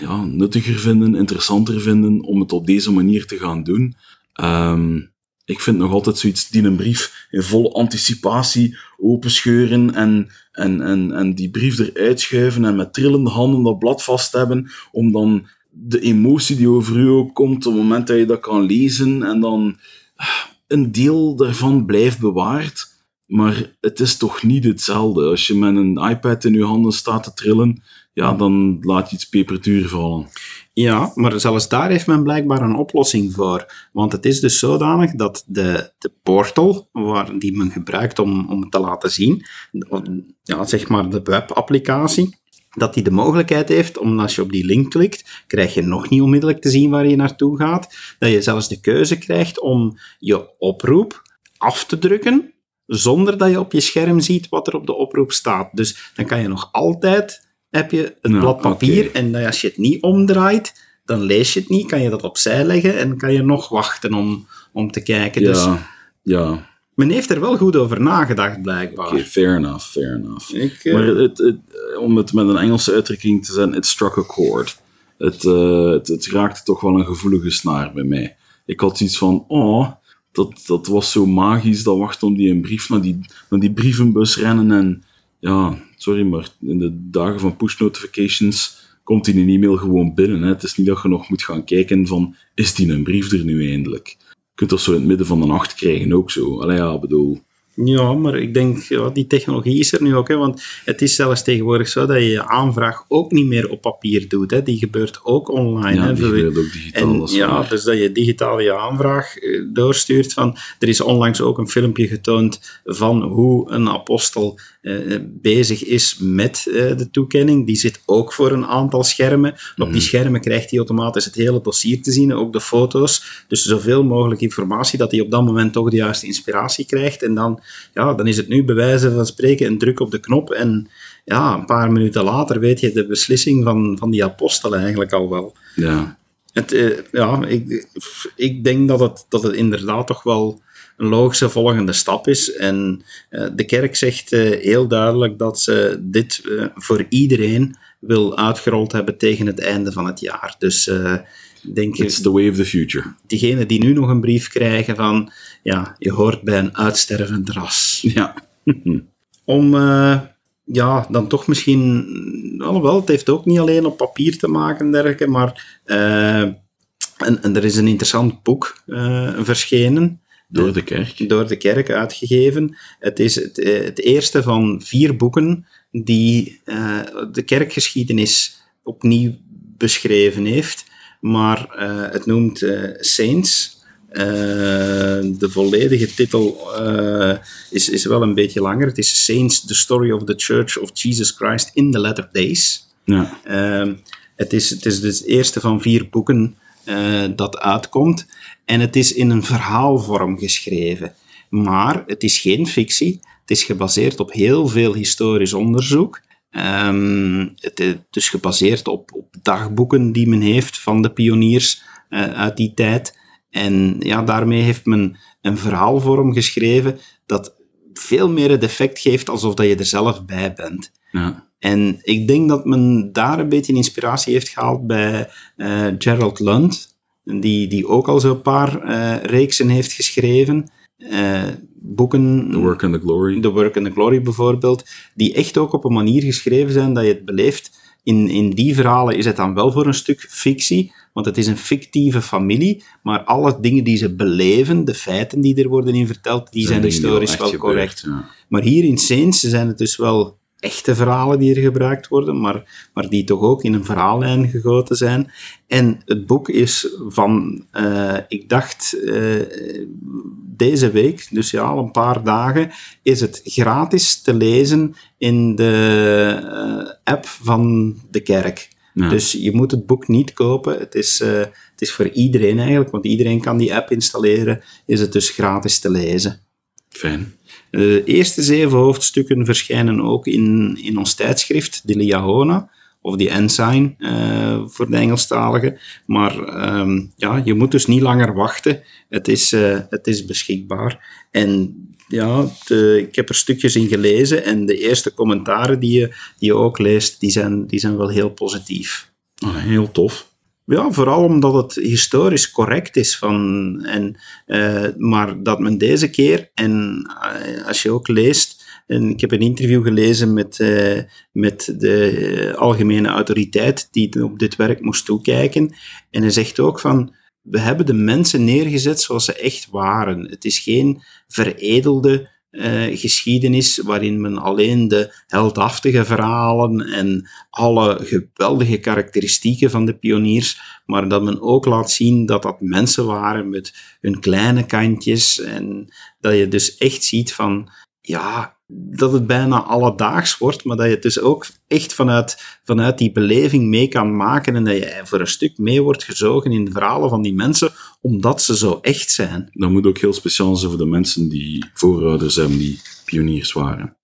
ja, nuttiger vinden, interessanter vinden om het op deze manier te gaan doen. Um, ik vind nog altijd zoiets die een brief in volle anticipatie openscheuren en, en, en, en die brief eruit schuiven en met trillende handen dat blad vast hebben, om dan de emotie die over u komt op het moment dat je dat kan lezen en dan een deel daarvan blijft bewaard. Maar het is toch niet hetzelfde. Als je met een iPad in je handen staat te trillen, ja, dan laat je iets peperduur vallen. Ja, maar zelfs daar heeft men blijkbaar een oplossing voor. Want het is dus zodanig dat de, de portal, waar, die men gebruikt om, om te laten zien, ja, zeg maar de webapplicatie, dat die de mogelijkheid heeft om als je op die link klikt, krijg je nog niet onmiddellijk te zien waar je naartoe gaat, dat je zelfs de keuze krijgt om je oproep af te drukken zonder dat je op je scherm ziet wat er op de oproep staat. Dus dan kan je nog altijd, heb je een blad papier en als je het niet omdraait, dan lees je het niet, kan je dat opzij leggen en kan je nog wachten om, om te kijken. Ja, dus, ja. Men heeft er wel goed over nagedacht, blijkbaar. Oké, fair enough, fair enough. Ik, uh, maar het, het, om het met een Engelse uitdrukking te zeggen, it struck a chord. Het, uh, het, het raakte toch wel een gevoelige snaar bij mij. Ik had iets van, oh, dat, dat was zo magisch, dat wachten om die een brief naar die, naar die brievenbus rennen. En ja, sorry, maar in de dagen van push notifications komt die een e-mail gewoon binnen. Hè. Het is niet dat je nog moet gaan kijken van, is die een brief er nu eindelijk? Je kunt dat zo in het midden van de nacht krijgen ook zo. Allee, ja, bedoel... Ja, maar ik denk, ja, die technologie is er nu ook. Hè, want het is zelfs tegenwoordig zo dat je je aanvraag ook niet meer op papier doet. Hè. Die gebeurt ook online. Ja, hè, die gebeurt ook digitaal. En, ja, dus dat je digitaal je aanvraag eh, doorstuurt. Van, er is onlangs ook een filmpje getoond van hoe een apostel uh, bezig is met uh, de toekenning. Die zit ook voor een aantal schermen. Op die Mhm. schermen krijgt hij automatisch het hele dossier te zien, ook de foto's. Dus zoveel mogelijk informatie, dat hij op dat moment toch de juiste inspiratie krijgt. En dan, ja, dan is het nu bij wijze van spreken een druk op de knop. En ja, een paar minuten later weet je de beslissing van, van die apostel eigenlijk al wel. Ja. Het, uh, ja, ik, ik denk dat het, dat het inderdaad toch wel een logische volgende stap is. En uh, de kerk zegt uh, heel duidelijk dat ze dit voor iedereen wil uitgerold hebben tegen het einde van het jaar. Dus denk It's the way of the future. Diegenen die nu nog een brief krijgen van, ja, je hoort bij een uitstervend ras. Ja. Om ja, dan toch misschien, alhoewel, het heeft ook niet alleen op papier te maken, dergelijke, maar uh, en, en, er is een interessant boek uh, verschenen. Door de kerk? Door de kerk uitgegeven. Het is het, het eerste van vier boeken die de kerkgeschiedenis opnieuw beschreven heeft. Maar het noemt Saints. Uh, de volledige titel uh, is, is wel een beetje langer. Het is Saints, The Story of the Church of Jesus Christ in the Latter Days. Ja. Uh, het, is, het is dus het eerste van vier boeken dat uitkomt. En het is in een verhaalvorm geschreven. Maar het is geen fictie. Het is gebaseerd op heel veel historisch onderzoek. Um, het is dus gebaseerd op, op dagboeken die men heeft van de pioniers uit die tijd. En ja, daarmee heeft men een verhaal vorm geschreven dat veel meer het effect geeft alsof dat je er zelf bij bent. Ja. En ik denk dat men daar een beetje inspiratie heeft gehaald bij uh, Gerald Lund, die, die ook al zo'n paar uh, reeksen heeft geschreven. Boeken. The Work and the Glory. The Work and the Glory bijvoorbeeld, die echt ook op een manier geschreven zijn dat je het beleeft. In, in die verhalen is het dan wel voor een stuk fictie, want het is een fictieve familie, maar alle dingen die ze beleven, de feiten die er worden in verteld, die zijn, zijn historisch wel correct. Ja. Maar hier in Saints zijn het dus wel echte verhalen die er gebruikt worden, maar, maar die toch ook in een verhaallijn gegoten zijn. En het boek is van, uh, ik dacht, uh, deze week, dus ja, al een paar dagen, is het gratis te lezen in de uh, app van de kerk. Ja. Dus je moet het boek niet kopen. Het is, het is voor iedereen eigenlijk, want iedereen kan die app installeren. Is het dus gratis te lezen. Fijn. De eerste zeven hoofdstukken verschijnen ook in, in ons tijdschrift, de Liahona, of die Ensign uh, voor de Engelstaligen. Maar um, ja, je moet dus niet langer wachten. Het is, uh, het is beschikbaar. En ja, de, ik heb er stukjes in gelezen en de eerste commentaren die je, die je ook leest, die zijn, die zijn wel heel positief. Oh, heel tof. Ja, vooral omdat het historisch correct is. Van, en, uh, maar dat men deze keer, en uh, als je ook leest, en ik heb een interview gelezen met, uh, met de algemene autoriteit die op dit werk moest toekijken. En hij zegt ook van, we hebben de mensen neergezet zoals ze echt waren. Het is geen veredelde uh, geschiedenis waarin men alleen de heldhaftige verhalen en alle geweldige karakteristieken van de pioniers, maar dat men ook laat zien dat dat mensen waren met hun kleine kantjes en dat je dus echt ziet van, ja, dat het bijna alledaags wordt, maar dat je het dus ook echt vanuit, vanuit die beleving mee kan maken en dat je voor een stuk mee wordt gezogen in de verhalen van die mensen, omdat ze zo echt zijn. Dat moet ook heel speciaal zijn voor de mensen die voorouders hebben, die pioniers waren.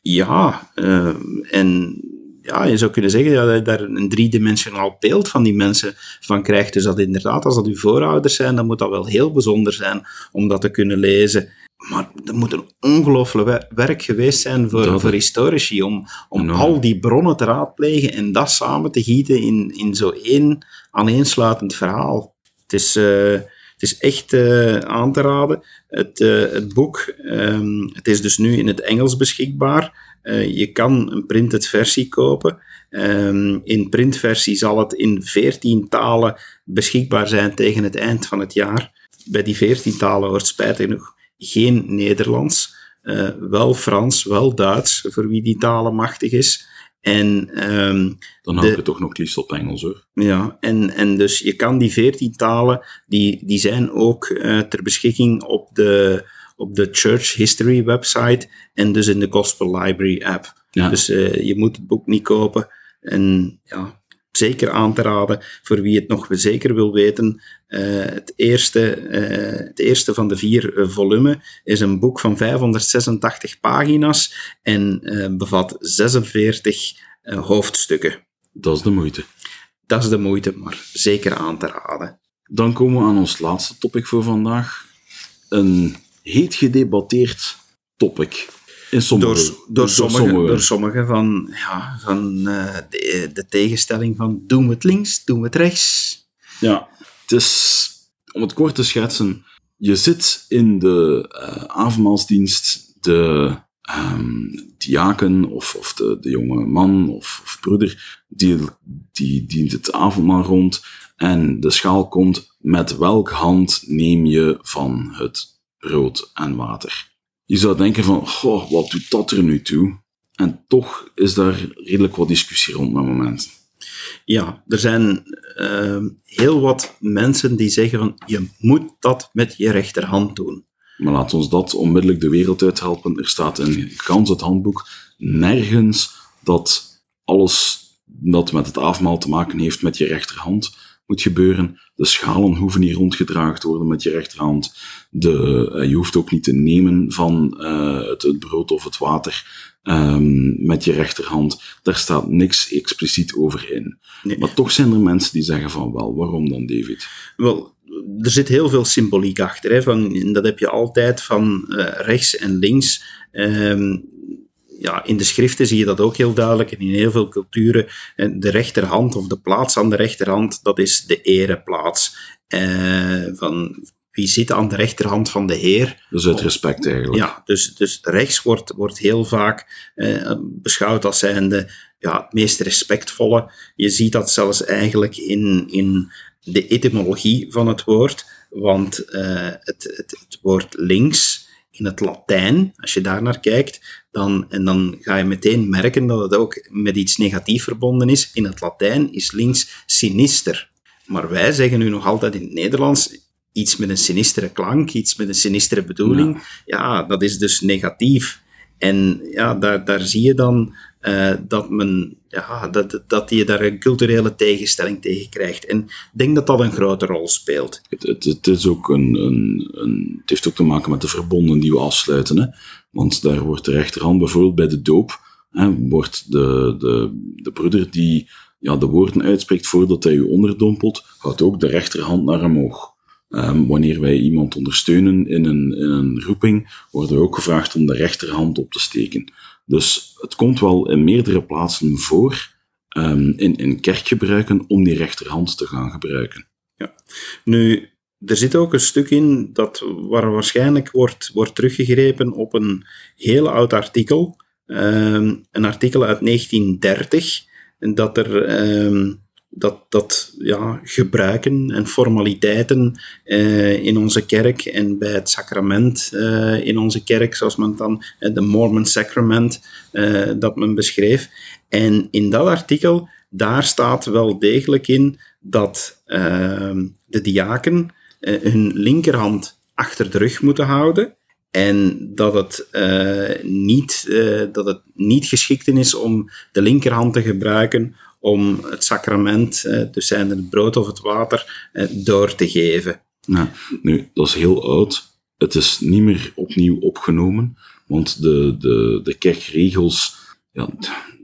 Ja, uh, en ja, je zou kunnen zeggen dat je daar een driedimensionaal beeld van die mensen van krijgt. Dus dat inderdaad, als dat uw voorouders zijn, dan moet dat wel heel bijzonder zijn om dat te kunnen lezen. Maar er moet een ongelooflijk werk geweest zijn voor, Dat- voor historici om, om Enorm. al die bronnen te raadplegen en dat samen te gieten in, in zo één aaneensluitend verhaal. Het is, eh, het is echt eh, aan te raden. Het, eh, het boek, ehm, het is dus nu in het Engels beschikbaar. Je kan een printed versie kopen. Ehm, in printversie zal het in 14 talen beschikbaar zijn tegen het eind van het jaar. Bij die 14 talen hoort spijtig genoeg geen Nederlands. Eh, wel Frans, wel Duits, voor wie die talen machtig is. En, ehm, Dan hou ik het toch nog liefst op Engels hoor. ja, en, en dus je kan die 14 talen, die, die zijn ook eh, ter beschikking op de, op de Church History website en dus in de Gospel Library app. Ja. Dus eh, je moet het boek niet kopen. En ja, zeker aan te raden voor wie het nog zeker wil weten. Eh, het, eerste, eh, het eerste van de vier eh, volumen is een boek van 586 pagina's en bevat 46 eh, hoofdstukken. Dat is de moeite. Dat is de moeite, maar zeker aan te raden. Dan komen we aan ons laatste topic voor vandaag. Een heet gedebatteerd topic. In sommige, Door, door, sommige, door sommige van, ja, van de, de tegenstelling van doen we het links, doen we het rechts. Ja, het is, om het kort te schetsen, je zit in de eh avondmaalsdienst, de ehm, diaken of, of de, de jonge man of, of broeder, die, die dient het avondmaal rond en de schaal komt, met welk hand neem je van het brood en water? Je zou denken van, goh, wat doet dat er nu toe? En toch is daar redelijk wat discussie rond met moment. Ja, er zijn eh, heel wat mensen die zeggen van je moet dat met je rechterhand doen. Maar laat ons dat onmiddellijk de wereld uithelpen. Er staat in gans het handboek nergens dat alles dat met het avondmaal te maken heeft met je rechterhand moet gebeuren. De schalen hoeven niet rondgedragen te worden met je rechterhand. De, eh, je hoeft ook niet te nemen van eh, het brood of het water ehm, met je rechterhand. Daar staat niks expliciet over in. Nee. Maar toch zijn er mensen die zeggen van wel, waarom dan David? Wel, er zit heel veel symboliek achter. Hè, van, dat heb je altijd van uh, rechts en links. Um, ja, in de schriften zie je dat ook heel duidelijk. En in heel veel culturen, de rechterhand of de plaats aan de rechterhand, dat is de ereplaats. Uh, van wie zit aan de rechterhand van de Heer. Dus het respect eigenlijk. Ja, dus, dus rechts wordt, wordt heel vaak uh, beschouwd als zijnde ja, het meest respectvolle. Je ziet dat zelfs eigenlijk in, in de etymologie van het woord, want uh, het, het, het woord links in het Latijn, als je daar naar kijkt, dan, en dan ga je meteen merken dat het ook met iets negatief verbonden is. In het Latijn is links sinister. Maar wij zeggen nu nog altijd in het Nederlands iets met een sinistere klank, iets met een sinistere bedoeling. Ja, ja dat is dus negatief. En ja, daar, daar zie je dan uh, dat, men, ja, dat, dat je daar een culturele tegenstelling tegen krijgt. En ik denk dat dat een grote rol speelt. Het, het, het is ook een, een, een, het heeft ook te maken met de verbonden die we afsluiten. Hè? Want daar wordt de rechterhand bijvoorbeeld bij de doop, hè, wordt de, de, de broeder die ja, de woorden uitspreekt voordat hij u onderdompelt, houdt ook de rechterhand naar omhoog. Um, wanneer wij iemand ondersteunen in een, in een roeping, worden we ook gevraagd om de rechterhand op te steken. Dus het komt wel in meerdere plaatsen voor um, in, in kerkgebruiken om die rechterhand te gaan gebruiken. Ja. Nu, er zit ook een stuk in dat, waar waarschijnlijk wordt, wordt teruggegrepen op een heel oud artikel. Um, een artikel uit 1930, dat er dat, dat ja, gebruiken en formaliteiten uh, in onze kerk en bij het sacrament uh, in onze kerk, zoals men dan uh, de Mormon Sacrament, dat men beschreef. En in dat artikel, daar staat wel degelijk in dat ehm, de diaken hun linkerhand achter de rug moeten houden. En dat het, niet, dat het niet geschikt is om de linkerhand te gebruiken om het sacrament, eh, dus zijn het brood of het water, eh, door te geven. Ja, nu, dat is heel oud. Het is niet meer opnieuw opgenomen, want de, de, de kerkregels ja,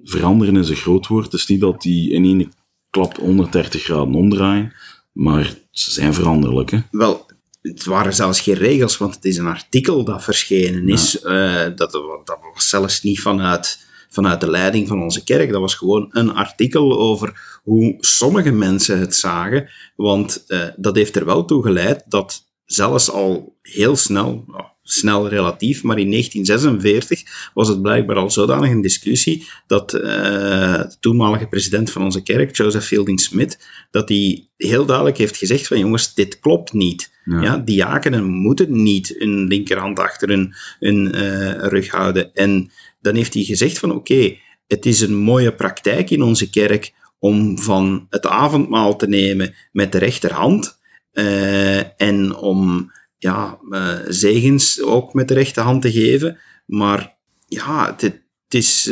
veranderen is een groot woord. Het is niet dat die in één klap 130 graden omdraaien, maar ze zijn veranderlijk. Hè? Wel, het waren zelfs geen regels, want het is een artikel dat verschenen is. Ja. Uh, dat, dat was zelfs niet vanuit vanuit de leiding van onze kerk. Dat was gewoon een artikel over hoe sommige mensen het zagen. Want uh, dat heeft er wel toe geleid dat zelfs al heel snel, nou, snel relatief, maar in 1946 was het blijkbaar al zodanig een discussie dat de toenmalige president van onze kerk, Joseph Fielding Smith, dat hij heel duidelijk heeft gezegd van jongens, dit klopt niet. Ja. ja diakenen moeten niet hun linkerhand achter hun, hun uh, rug houden. En dan heeft hij gezegd van oké, het is een mooie praktijk in onze kerk om van het avondmaal te nemen met de rechterhand uh, en om ja, uh, zegens ook met de rechterhand te geven. Maar ja, het, is,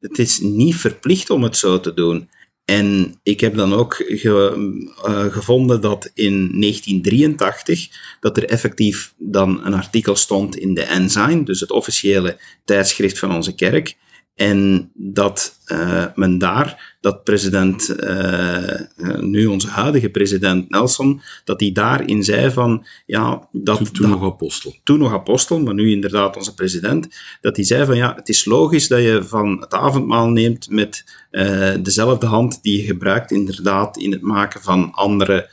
het is niet verplicht om het zo te doen. En ik heb dan ook ge, uh, gevonden dat in 1983 dat er effectief dan een artikel stond in de Ensign, dus het officiële tijdschrift van onze kerk, en dat uh, men daar, dat president, uh, nu onze huidige president Nelson, dat hij daarin zei van, ja, dat... Toen, toen nog apostel. Toen nog apostel, maar nu inderdaad onze president, dat hij zei van, ja, het is logisch dat je van het avondmaal neemt met uh, dezelfde hand die je gebruikt inderdaad in het maken van andere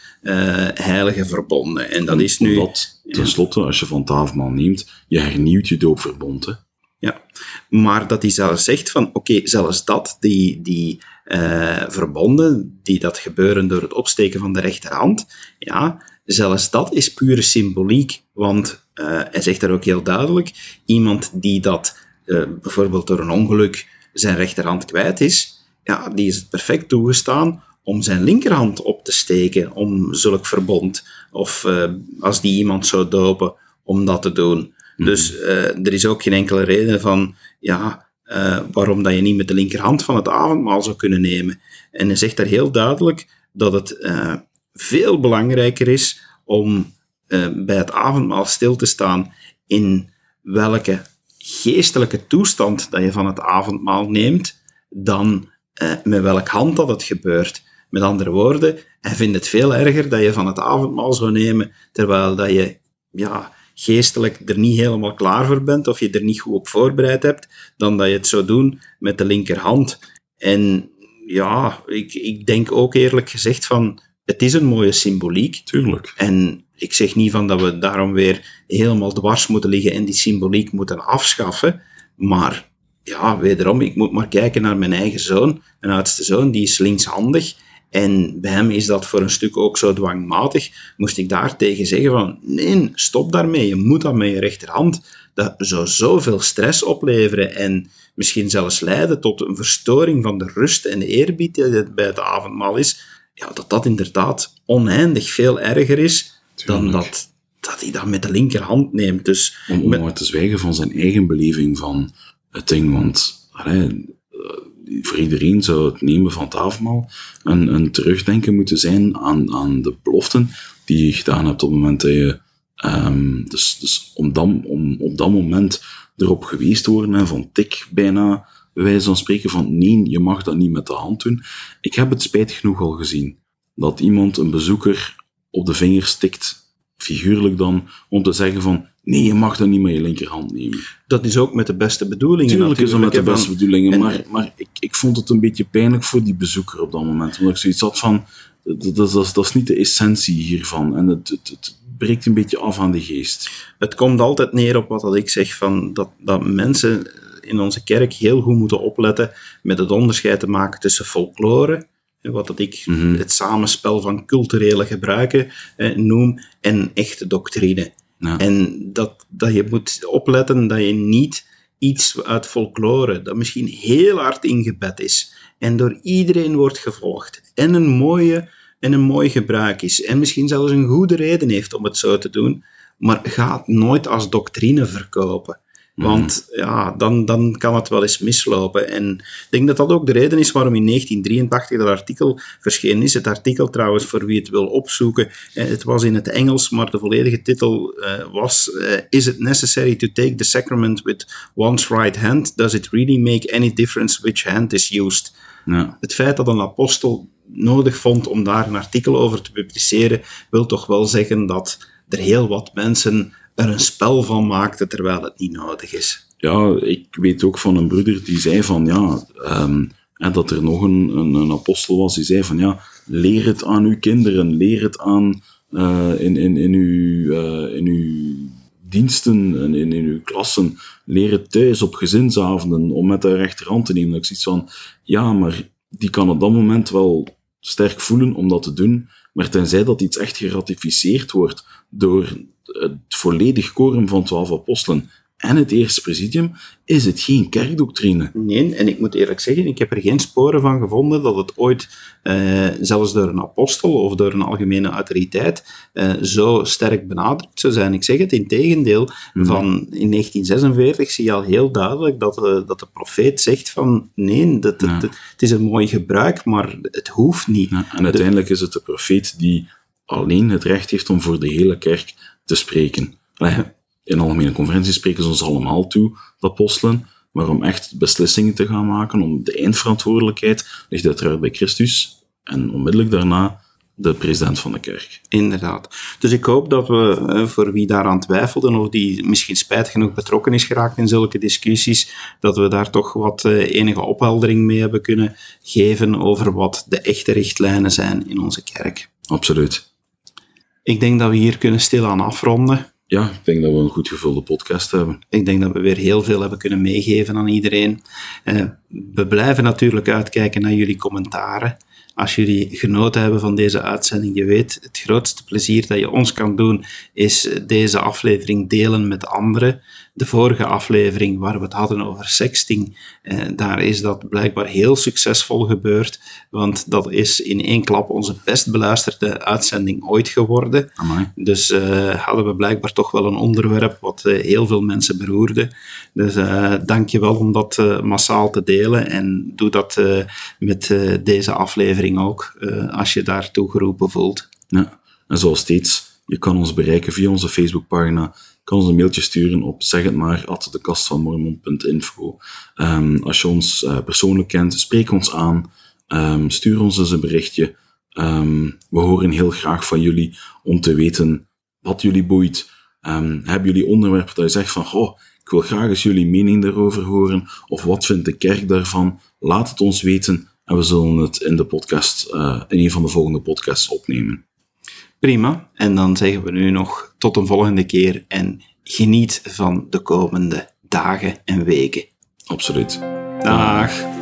heilige verbonden. En dat is nu... Dat, tenslotte, als je van het avondmaal neemt, je hernieuwt je doopverbond, hè? Ja, maar dat hij zelfs zegt van, oké, zelfs dat, die, die uh, verbonden, die dat gebeuren door het opsteken van de rechterhand, ja, zelfs dat is pure symboliek, want uh, hij zegt daar ook heel duidelijk, iemand die dat uh, bijvoorbeeld door een ongeluk zijn rechterhand kwijt is, ja, die is het perfect toegestaan om zijn linkerhand op te steken om zulk verbond, of als die iemand zou dopen, om dat te doen. Dus uh, er is ook geen enkele reden van, ja, uh, waarom dat je niet met de linkerhand van het avondmaal zou kunnen nemen. En hij zegt daar heel duidelijk dat het uh, veel belangrijker is om bij het avondmaal stil te staan in welke geestelijke toestand dat je van het avondmaal neemt, dan met welke hand dat het gebeurt. Met andere woorden, en vindt het veel erger dat je van het avondmaal zou nemen, terwijl dat je ja, geestelijk er niet helemaal klaar voor bent of je er niet goed op voorbereid hebt, dan dat je het zou doen met de linkerhand. En ja, ik, ik denk ook eerlijk gezegd van, het is een mooie symboliek. Tuurlijk. En ik zeg niet van dat we daarom weer helemaal dwars moeten liggen en die symboliek moeten afschaffen, maar ja, wederom, ik moet maar kijken naar mijn eigen zoon, mijn oudste zoon, die is linkshandig. En bij hem is dat voor een stuk ook zo dwangmatig. Moest ik daar tegen zeggen van, nee, stop daarmee, je moet dat met je rechterhand. Dat zou zoveel stress opleveren en misschien zelfs leiden tot een verstoring van de rust en de eerbied die het bij het avondmaal is. Ja, dat dat inderdaad oneindig veel erger is dan dat, dat hij dat met de linkerhand neemt. Dus Om, om maar te zwijgen van zijn eigen beleving van het ding. Want allee, voor iedereen zou het nemen van het avondmaal een, een terugdenken moeten zijn aan, aan de beloften die je gedaan hebt op het moment dat je... ehm, dus dus om, dat, om op dat moment erop geweest te worden, van tik bijna, bij wijze van spreken, van nee, je mag dat niet met de hand doen. Ik heb het spijtig genoeg al gezien. Dat iemand een bezoeker op de vinger stikt, figuurlijk dan, om te zeggen van nee, je mag dat niet met je linkerhand nemen. dat is ook met de beste bedoelingen Tuurlijk is dat met de beste bedoelingen, en- maar, maar ik, ik vond het een beetje pijnlijk voor die bezoeker op dat moment. Omdat ik zoiets had van, dat, dat, dat, is- dat is niet de essentie hiervan. En het, het, het breekt een beetje af aan de geest. Het komt altijd neer op wat dat ik zeg, van dat, dat mensen in onze kerk heel goed moeten opletten met het onderscheid te maken tussen folklore, wat dat ik Mhm. het samenspel van culturele gebruiken eh, noem, en echte doctrine. Ja. En dat, dat je moet opletten dat je niet iets uit folklore, dat misschien heel hard ingebed is en door iedereen wordt gevolgd en een mooie en een mooi gebruik is en misschien zelfs een goede reden heeft om het zo te doen, maar ga het nooit als doctrine verkopen. Want ja, dan, dan kan het wel eens mislopen. En ik denk dat dat ook de reden is waarom in 1983 dat artikel verschenen is. Het artikel trouwens, voor wie het wil opzoeken, eh, het was in het Engels, maar de volledige titel eh, was eh, Is it necessary to take the sacrament with one's right hand? Does it really make any difference which hand is used? Ja. Het feit dat een apostel nodig vond om daar een artikel over te publiceren, wil toch wel zeggen dat er heel wat mensen er een spel van maakten terwijl het niet nodig is. ja, ik weet ook van een broeder die zei van ja, ehm, dat er nog een, een, apostel was die zei van ja, leer het aan uw kinderen, leer het aan eh, in, in, in, uw, eh, in uw diensten en in, uw klassen, leer het thuis op gezinsavonden om met de rechterhand te nemen. Dat ik zoiets van ja, maar die kan op dat moment wel sterk voelen om dat te doen, maar tenzij dat iets echt geratificeerd wordt door het volledig quorum van twaalf apostelen en het eerste presidium, is het geen kerkdoctrine. Nee, en ik moet eerlijk zeggen, ik heb er geen sporen van gevonden dat het ooit, eh, zelfs door een apostel of door een algemene autoriteit, eh, zo sterk benadrukt zou zijn. Ik zeg het in tegendeel, van in 1946 zie je al heel duidelijk dat, de dat de profeet zegt van nee, dat, dat- Ja. dat- het is een mooi gebruik, maar het hoeft niet. Ja, en uiteindelijk is het de profeet die alleen het recht heeft om voor de hele kerk te spreken. In algemene conferenties spreken ze ons allemaal toe, de apostelen, maar om echt beslissingen te gaan maken, om de eindverantwoordelijkheid, ligt uiteraard bij Christus en onmiddellijk daarna de president van de kerk. Inderdaad. Dus ik hoop dat we, eh, voor wie daaraan twijfelden of die misschien spijtig genoeg betrokken is geraakt in zulke discussies, dat we daar toch wat eh, enige opheldering mee hebben kunnen geven over wat de echte richtlijnen zijn in onze kerk. Absoluut. Ik denk dat we hier kunnen stilaan afronden. Ja, ik denk dat we een goed gevulde podcast hebben. Ik denk dat we weer heel veel hebben kunnen meegeven aan iedereen. Eh, we blijven natuurlijk uitkijken naar jullie commentaren. Als jullie genoten hebben van deze uitzending, je weet, het grootste plezier dat je ons kan doen, is deze aflevering delen met anderen. De vorige aflevering, waar we het hadden over sexting, eh, daar is dat blijkbaar heel succesvol gebeurd, want dat is in één klap onze best beluisterde uitzending ooit geworden. Amai. Dus eh, hadden we blijkbaar toch wel een onderwerp wat eh, heel veel mensen beroerde. Dus eh dank je wel om dat eh, massaal te delen en doe dat eh, met eh, deze aflevering ook, eh, als je daartoe geroepen voelt. Ja. En zoals steeds, je kan ons bereiken via onze Facebookpagina. Kan ons een mailtje sturen op zeg het maar at dekastvanmormon.info. Ehm, als je ons eh, persoonlijk kent, spreek ons aan. Ehm, stuur ons eens een berichtje. Ehm, we horen heel graag van jullie om te weten wat jullie boeit. Hebben jullie onderwerpen dat je zegt van, goh, ik wil graag eens jullie mening daarover horen, of wat vindt de kerk daarvan? Laat het ons weten en we zullen het in de podcast, uh, in een van de volgende podcasts opnemen. Prima. En dan zeggen we nu nog tot een volgende keer en geniet van de komende dagen en weken. Absoluut. Dag.